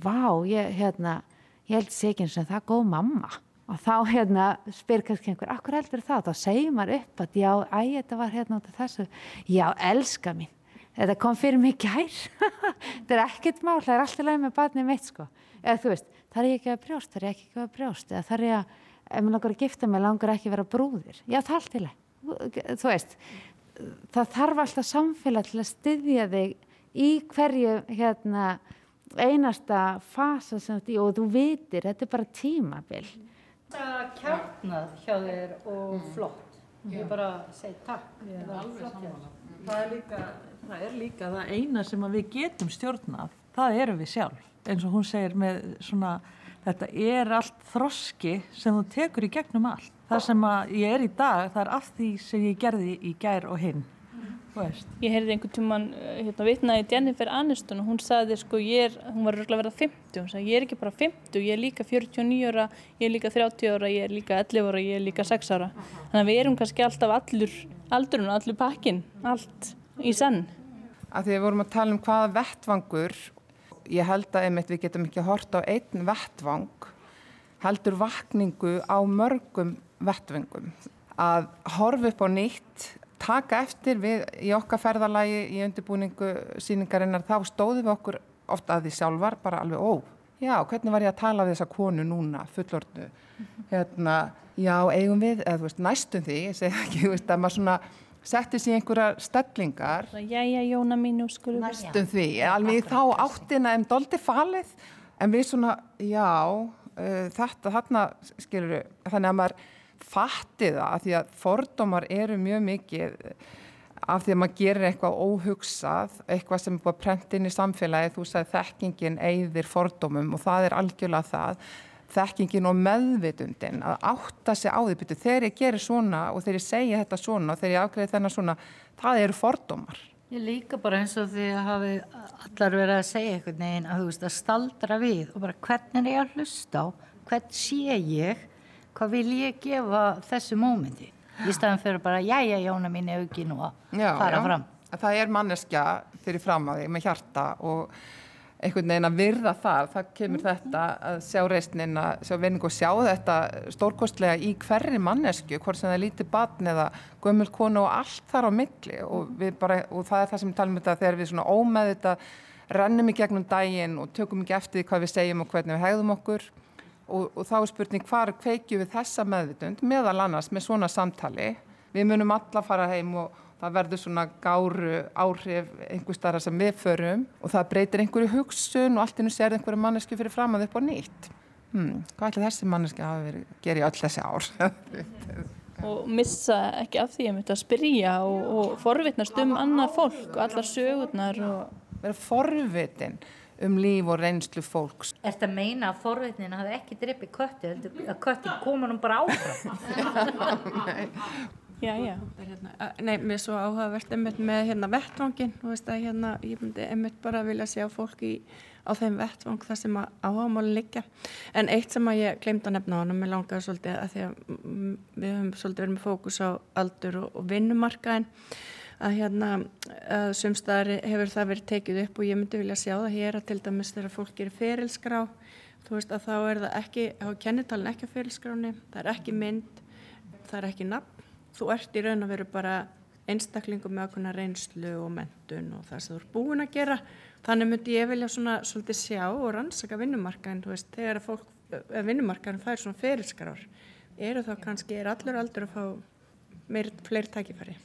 vá, ég, hérna, ég held eins og það er góð mamma. Og þá hérna spyr kannski einhver, akkur heldur það? Þá segir maður upp að já, æ, þetta var hérna út af þessu, já, elska mín. Þetta kom fyrir mig gær. Þetta er ekkert mál, það er alltaf leið með barnið mitt sko, eða þú veist þar er ég ekki að brjóst, þar er ég ekki að brjóst? Eða þar er ég að, ef maður langar að gifta mig langar ekki að vera brúðir, já það er allt í leið þú veist það þarf alltaf samfélag til að styðja þig í hverju hérna einasta fasa sem þetta og þú vitir, þetta er bara tímabil. Það er kjarnað hjá þér og mm. flott. Ég bara segi takk. Það er, það, er líka, það er líka það eina sem við getum stjórnað það eru við sjálf eins og hún segir með svona þetta er allt þroski sem þú tekur í gegnum allt. Það sem ég er í dag, það er allt því sem ég gerði í gær og hinn. Ég heyrði einhvern tíman hérna, vitnaði Jennifer Aniston og hún sagði sko ég er, hún var röglega að vera 50, hún sagði ég er ekki bara 50, ég er líka 49 ára, ég er líka 30 ára, ég er líka 11 ára, ég er líka 6 ára. Þannig að við erum kannski alltaf allur, aldurinn, allur pakkin, allt í senn. Að því við vorum að tala um hvaða vettvangur ég held að einmitt við getum ekki hort á einn vettvang heldur vakningu á mörgum vettvangum að horfa upp á nýtt taka eftir við í okkar ferðalagi í undirbúningu síningarinnar þá stóðum við okkur ofta að því sjálfar bara alveg ó, já, hvernig var ég að tala við þessa konu núna, fullordu hérna, já, eigum við eða þú veist, næstum því, ég segi ekki, þú veist, að maður svona setti sér einhverja stellingar. Jæja, Jóna mínu, skulum Næstum því, alveg þá áttina um doldi falið, en við svona já, uh, þetta þarna, skilur við, þannig að maður fatti það, að því að fordómar eru mjög mikið af því að maður gerir eitthvað óhugsað eitthvað sem er búið að prenta inn í samfélagi þú sagði þekkingin eigðir fordómum og það er algjörlega það þekkingin og meðvitundin að átta sig á því byrju þegar ég gerir svona og þegar ég segja þetta svona og þegar ég afgreði þennan svona það eru fordómar. Ég líka bara eins og því að hafi allar verið að segja eitthvað neginn að þú veist að staldra við og bara hvernig er ég að hlusta á hvern sé ég hvað vil ég gefa þessu mómenti? Í staðan fyrir bara já já jóna mín er ekki nú að fara já. fram. Það er manneskja fyrir fram að þig með hjarta og einhvern veginn að virða þar, það kemur þetta að sjá reysnin, að sjá vinning og sjá þetta stórkostlega í hverri mannesku, hvort sem það er lítið batn eða gömul konu og allt þar á milli. Og, bara, og það er það sem talum um þetta þegar við svona ómeð þetta rennum í gegnum daginn og tökum ekki eftir hvað við segjum og hvernig við hegðum okkur. Og, og þá er spurning hvar kveikju við þessa meðvitund? Meðal annars með svona samtali, við munum alla fara heim og það verður svona gáru áhrif einhver starra sem við förum og það breytir einhverju hugsun og allt innum sér einhverju mannesku fyrir fram að upp á nýtt. Hmm, hvað ætla þessi manneski að hafa verið gerið öll þessi ár? Og missa ekki af því að spyrja og, og forvitnast um annað fólk og allar sögurnar og... vera forvitin um líf og reynslu fólks. Er þetta að meina að forvitnin hafi ekki drippið kötti að kötti koma nú bara áfram Já, já. Hérna, nei, mér er svo áhugavert einmitt með hérna vettvangin og veist að hérna ég myndi einmitt bara vilja sjá fólk í, á þeim vettvang þar sem áhugamálinn liggja. En eitt sem að ég glemt að nefna á hann og mér langaði svolítið að því að við höfum svolítið verið með fókus á aldur og, og vinnumarkaðin að hérna að sumstaðar hefur það verið tekið upp og ég myndi vilja sjá það hér að til dæmis þegar fólk er ferilskrá þú veist að þá er það ekki, þá kennitalin ekki ferilskráni, það er ekki mynd, það er ekki nafn, þú ert í raun að veru bara einstaklingum með okkurna reynslu og mentun og það sem þú ert búin að gera. Þannig myndi ég vilja svona svolítið sjá og rannsaka vinnumarkaðin, þú veist, þegar fólk, vinnumarkaðin fær svona ferilskrár eru þá kannski, er allur aldur að fá meir, fleiri tækifæri?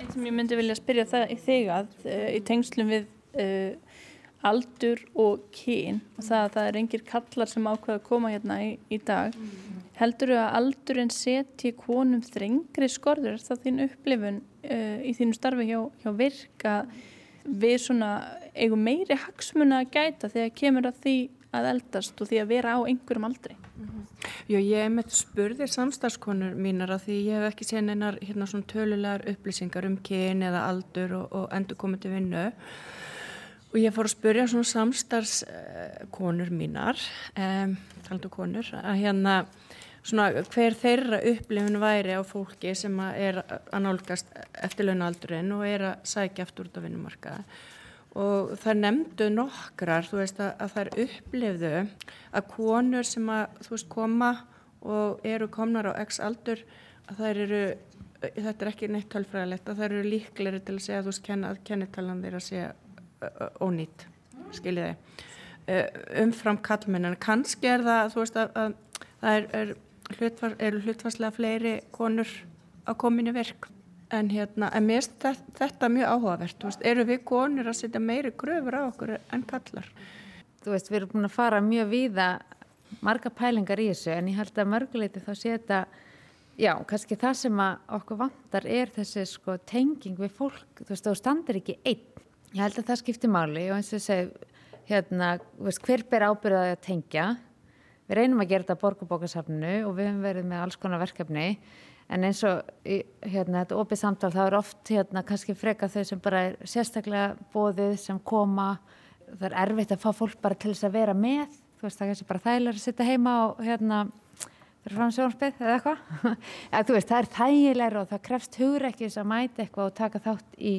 Eitt sem ég myndi vilja spyrja það í þig að uh, í tengslum við uh, aldur og kyn og það að það er engir kallar sem ákveða að koma hérna í, í dag heldur þú að aldurinn setji konum þrengri skorður er það þín upplifun uh, í þínu starfi hjá, hjá virka við svona eigum meiri hagsmuna að gæta þegar kemur að því að eldast og því að vera á einhverjum aldri? Já, ég hef með spurðir samstagskonur mínar að því ég hef ekki séð einar hérna svona tölulegar upplýsingar um kyn eða aldur og, og endur komið til vinnu. Og ég fór að spurja svona samstagskonur mínar um, taldu konur að hérna svona hver þeirra upplifun væri á fólki sem er að nálgast eftir launaldurinn og er að sækja eftir út á vinnumarkaða og það nefndu nokkrar, þú veist, að, að er upplifðu að konur sem að, þú veist, koma og eru komnar á x aldur, að það eru, þetta er ekki neitt tölfræðilegt, að það eru líkleri til að segja, þú veist, að kennitalan þeirra segja ónýtt, skiljiði, umfram kallmenn, en kannski er það, þú veist, að, að það er, er hlutfars, eru hlutfarslega fleiri konur á kominu verk En, hérna, en mér finnst þetta mjög áhugavert, veist, eru við konur að setja meiri gröfur á okkur en kallar? Þú veist, við erum búin að fara mjög víða marga pælingar í þessu en ég held að mörguleiti þá setja, já, kannski það sem okkur vantar er þessi sko tenging við fólk, þú veist, þá standir ekki einn. Ég held að það skiptir máli og eins og segi, hérna, veist, hver ber ábyrðaði að tengja? Við reynum að gera þetta borgarbókasafnu og við hefum verið með alls konar verkefni. En eins og hérna þetta opið samtal þá er oft hérna kannski freka þau sem bara er sérstaklega bóðið sem koma. Það er erfitt að fá fólk bara til þess að vera með. Þú veist það er kannski bara þægilega að sitta heima og hérna fyrir fram sjónspið eða eitthvað. Veist það er þægilega og það krefst þess að mæta eitthvað og taka þátt í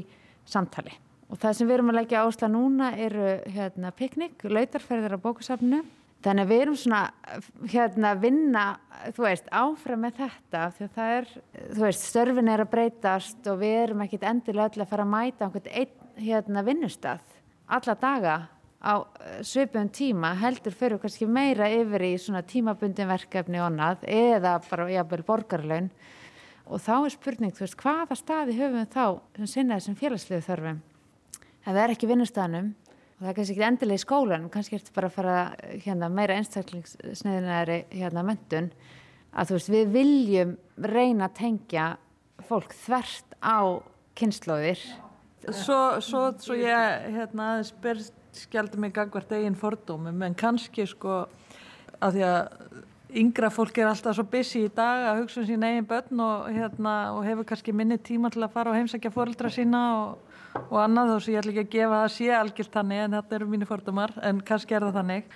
samtali. Og það sem við erum að leggja ásla núna eru hérna piknik, lautarferðir á bókusafnu Þannig að við erum svona hérna að vinna, þú veist, áfram með þetta því að það er, þú veist, störfin er að breytast og við erum ekkit endilega öll að fara að mæta einhvern einn hérna vinnustad alla daga á eh, svipum tíma heldur fyrir kannski meira yfir í svona tímabundin verkefni og annað eða bara jábel borgarlaun og þá er spurning, þú veist, hvaða staði höfum við þá sem sinna þessum félagslegu þörfum? Það er ekki vinnustadanum og það er kannski ekki endilega í skólanum, kannski er þetta bara að fara hérna, meira einstaklingsneiðinari hérna, mentun að þú veist, við viljum reyna að tengja fólk þvert á kynnslóðir. Svo, svo, svo ég hérna, skjáldi mig gangvart eigin fordómum, en kannski sko að því að yngra fólk er alltaf svo busy í dag að hugsa um sín eigin börn og, hérna, og hefur kannski minni tíma til að fara og heimsækja fóröldra sína og og annað þó sem ég ætla ekki að gefa það sé algilt þannig en þetta eru mínu fordumar en kannski er það þannig.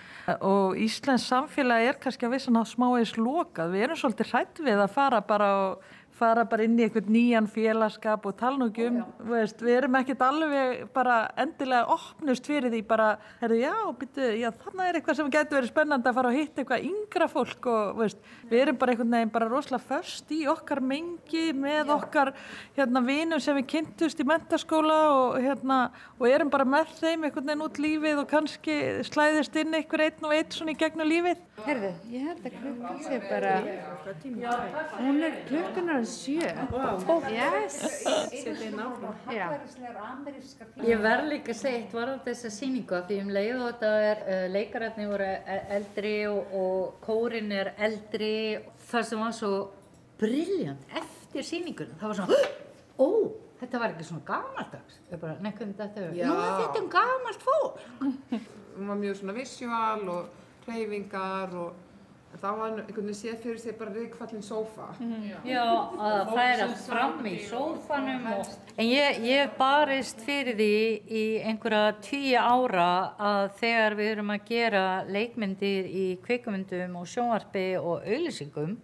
Og Íslands samfélagi er kannski að vissan á smáeis lokað, við erum svolítið hrætt við að fara bara og fara bara inn í einhvern nýjan félagskap og tala nú ekki um, veist, við erum ekkert alveg bara endilega opnust fyrir því bara, herru já, byrju, já þannig er eitthvað sem getur verið spennandi að fara og hitta eitthvað yngra fólk og veist, við erum bara einhvern veginn bara rosalega först í okkar mengi með já. okkar hérna vinum sem við kynntust í mentaskóla og hérna og erum bara með þeim einhvern veginn út lífið og kannski slæðist inn einhver einn og einn svona í gegnum lífið. Herðu, ég held að klukkan sé bara, hún er klukkunar sjö. Wow. yes. ég verð líka að segja eitt varðan þessa síningu því um leið og þetta er uh, leikarætni voru e, eldri og, og kórin er eldri það sem var svo brilljant eftir síningun það var svona ó, þetta var ekki svona gamaldags. Ég bara þetta nú er þetta um gamalt fólk. Hún var mjög svona vissjál og hreyfingar og þá var einhvern veginn séð fyrir sig bara ríkfallin sófa. Mm. Já, að það er allt fram í sófanum og... En ég, ég barist fyrir því í einhverja tíu ára að þegar við erum að gera leikmyndir í kvikumyndum og sjónvarpi og auðlýsingum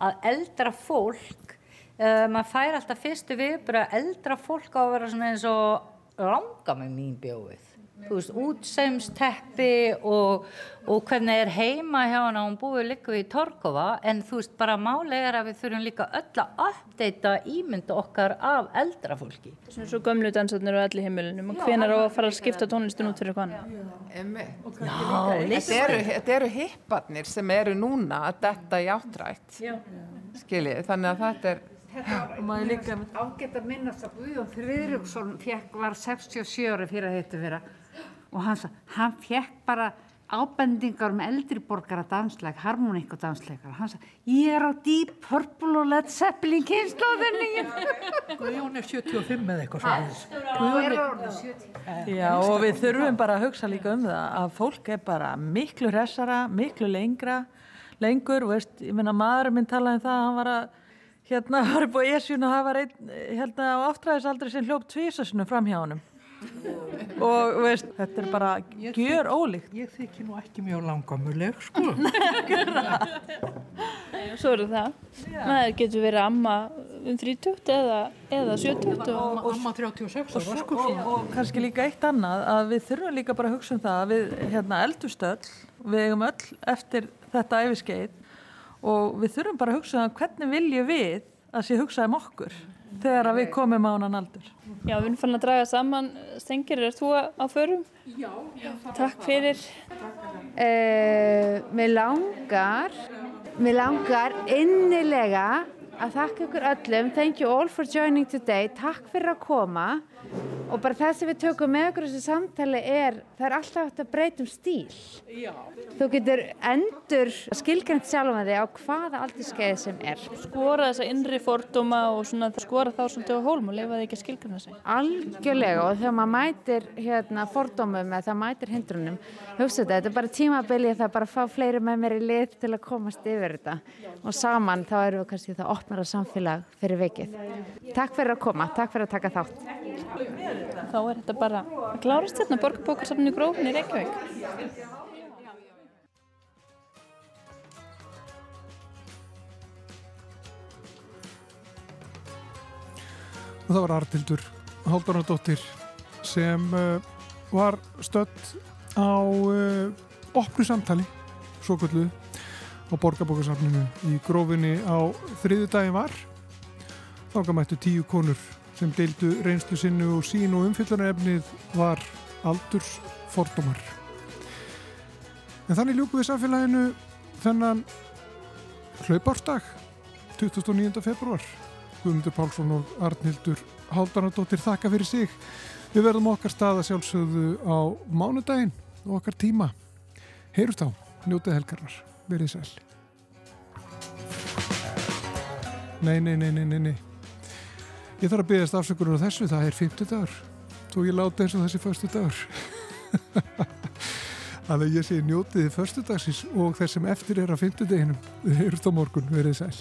að eldra fólk uh, maður fær alltaf fyrstu viðbúra eldra fólk á að vera svona eins og langa með mín bjóðið veist, útseimsteppi og, og hvernig er heima hjá hana, hún búið líka í Torkova en þú veist, bara málega er að við þurfum líka öll að uppdeita ímyndu okkar af eldra fólki. Svona svo gömlu dansarnir og allir heimilunum og hvenar á að fara að skipta tónlistun út fyrir hvaðna Þetta eru, þetta eru hipparnir sem eru núna að detta í áttrætt skiljið, þannig að þetta er og maður líka ágætt að minnast að Guðjón fekk, var 67 ári fyrir að þetta vera og hann, hann fekk bara ábendingar um eldri borgara dansleik, harmoník og dansleikar hann sagði, ég er á Deep Purple og Led Zeppelin kynnslóðinni Guðjón er 75 eða eitthvað svona Guðjón er orðið 70 Já og við þurfum bara að hugsa líka um það að fólk er bara miklu hressara, miklu lengra lengur, veist, ég menna maður minn talaði um það, hann var að hérna var upp á esjun og það var einn hérna á aftræðisaldri sem hljópt tvísasinu fram hjá honum og veist, þetta er bara gjör ólíkt Ég þykki nú ekki mjög langamuleg sko. Svo eru það. Maður getur verið amma um 30 eða, eða 70 og, Amma 36 ára sko. og, og kannski líka eitt annað að við þurfum líka bara að hugsa um það að við hérna eldustöll, við eigum öll eftir þetta æfiskeið og við þurfum bara að hugsa um hvernig viljum við að sé hugsa um okkur þegar við komum á hann aldur. Já, við erum fann að draga saman. Stengir, er þú á förum? Já. Takk fyrir. Uh, mér langar, mér langar innilega að þakka ykkur öllum. Thank you all for joining today. Takk fyrir að koma og bara það sem við tökum með okkur þessu samtali er, það er alltaf hægt að breyta um stíl. Já. Þú getur endur skilgrænt sjálf með þig á hvaða aldurskeið sem er. Skora þessa innri fordóma og svona, skora þá svolítið á hólm og lefa það ekki að skilgræna sig. Algjörlega og þegar maður mætir hérna, fordómum eða það mætir hindrunum, hugsa þetta, þetta er bara tímabilið það er bara að fá fleiri með mér í lið til að komast yfir þetta og saman þá erum við kannski það opnara samfélag fyrir vikið. Takk fyrir að koma, takk fyrir að taka þátt. Þá er þetta bara að klárast hérna borgarbókarsafninu grófin í Reykjavík. og það var Artildur Haldunardóttir sem uh, var stött á uh, opnu samtali svo kvöldu á borgarbókarsafninu í grófinni á þriðu dagi var þá mættu tíu konur sem deildu reynslu sinnu og sín og umfyllunarefnið var aldurs fordómar en þannig ljúku við samfélaginu þennan hlaupársdag 29. februar Guðmundur Pálsson og Arnildur Haldanadóttir þakka fyrir sig. Við verðum okkar staða sjálfsögðu á mánudaginn og okkar tíma. Heyrust á, njótið helgarnar, verið sæl. Nei, nei, nei, nei, nei, nei. Ég þarf að byggast afsökunar á þessu, það er 50 dagur. Svo ég láta eins og þessi förstu dagur. Þannig að ég sé njótiði förstu dagsins og þess sem eftir er á 50 daginum. Heyrust á morgun, verið sæl.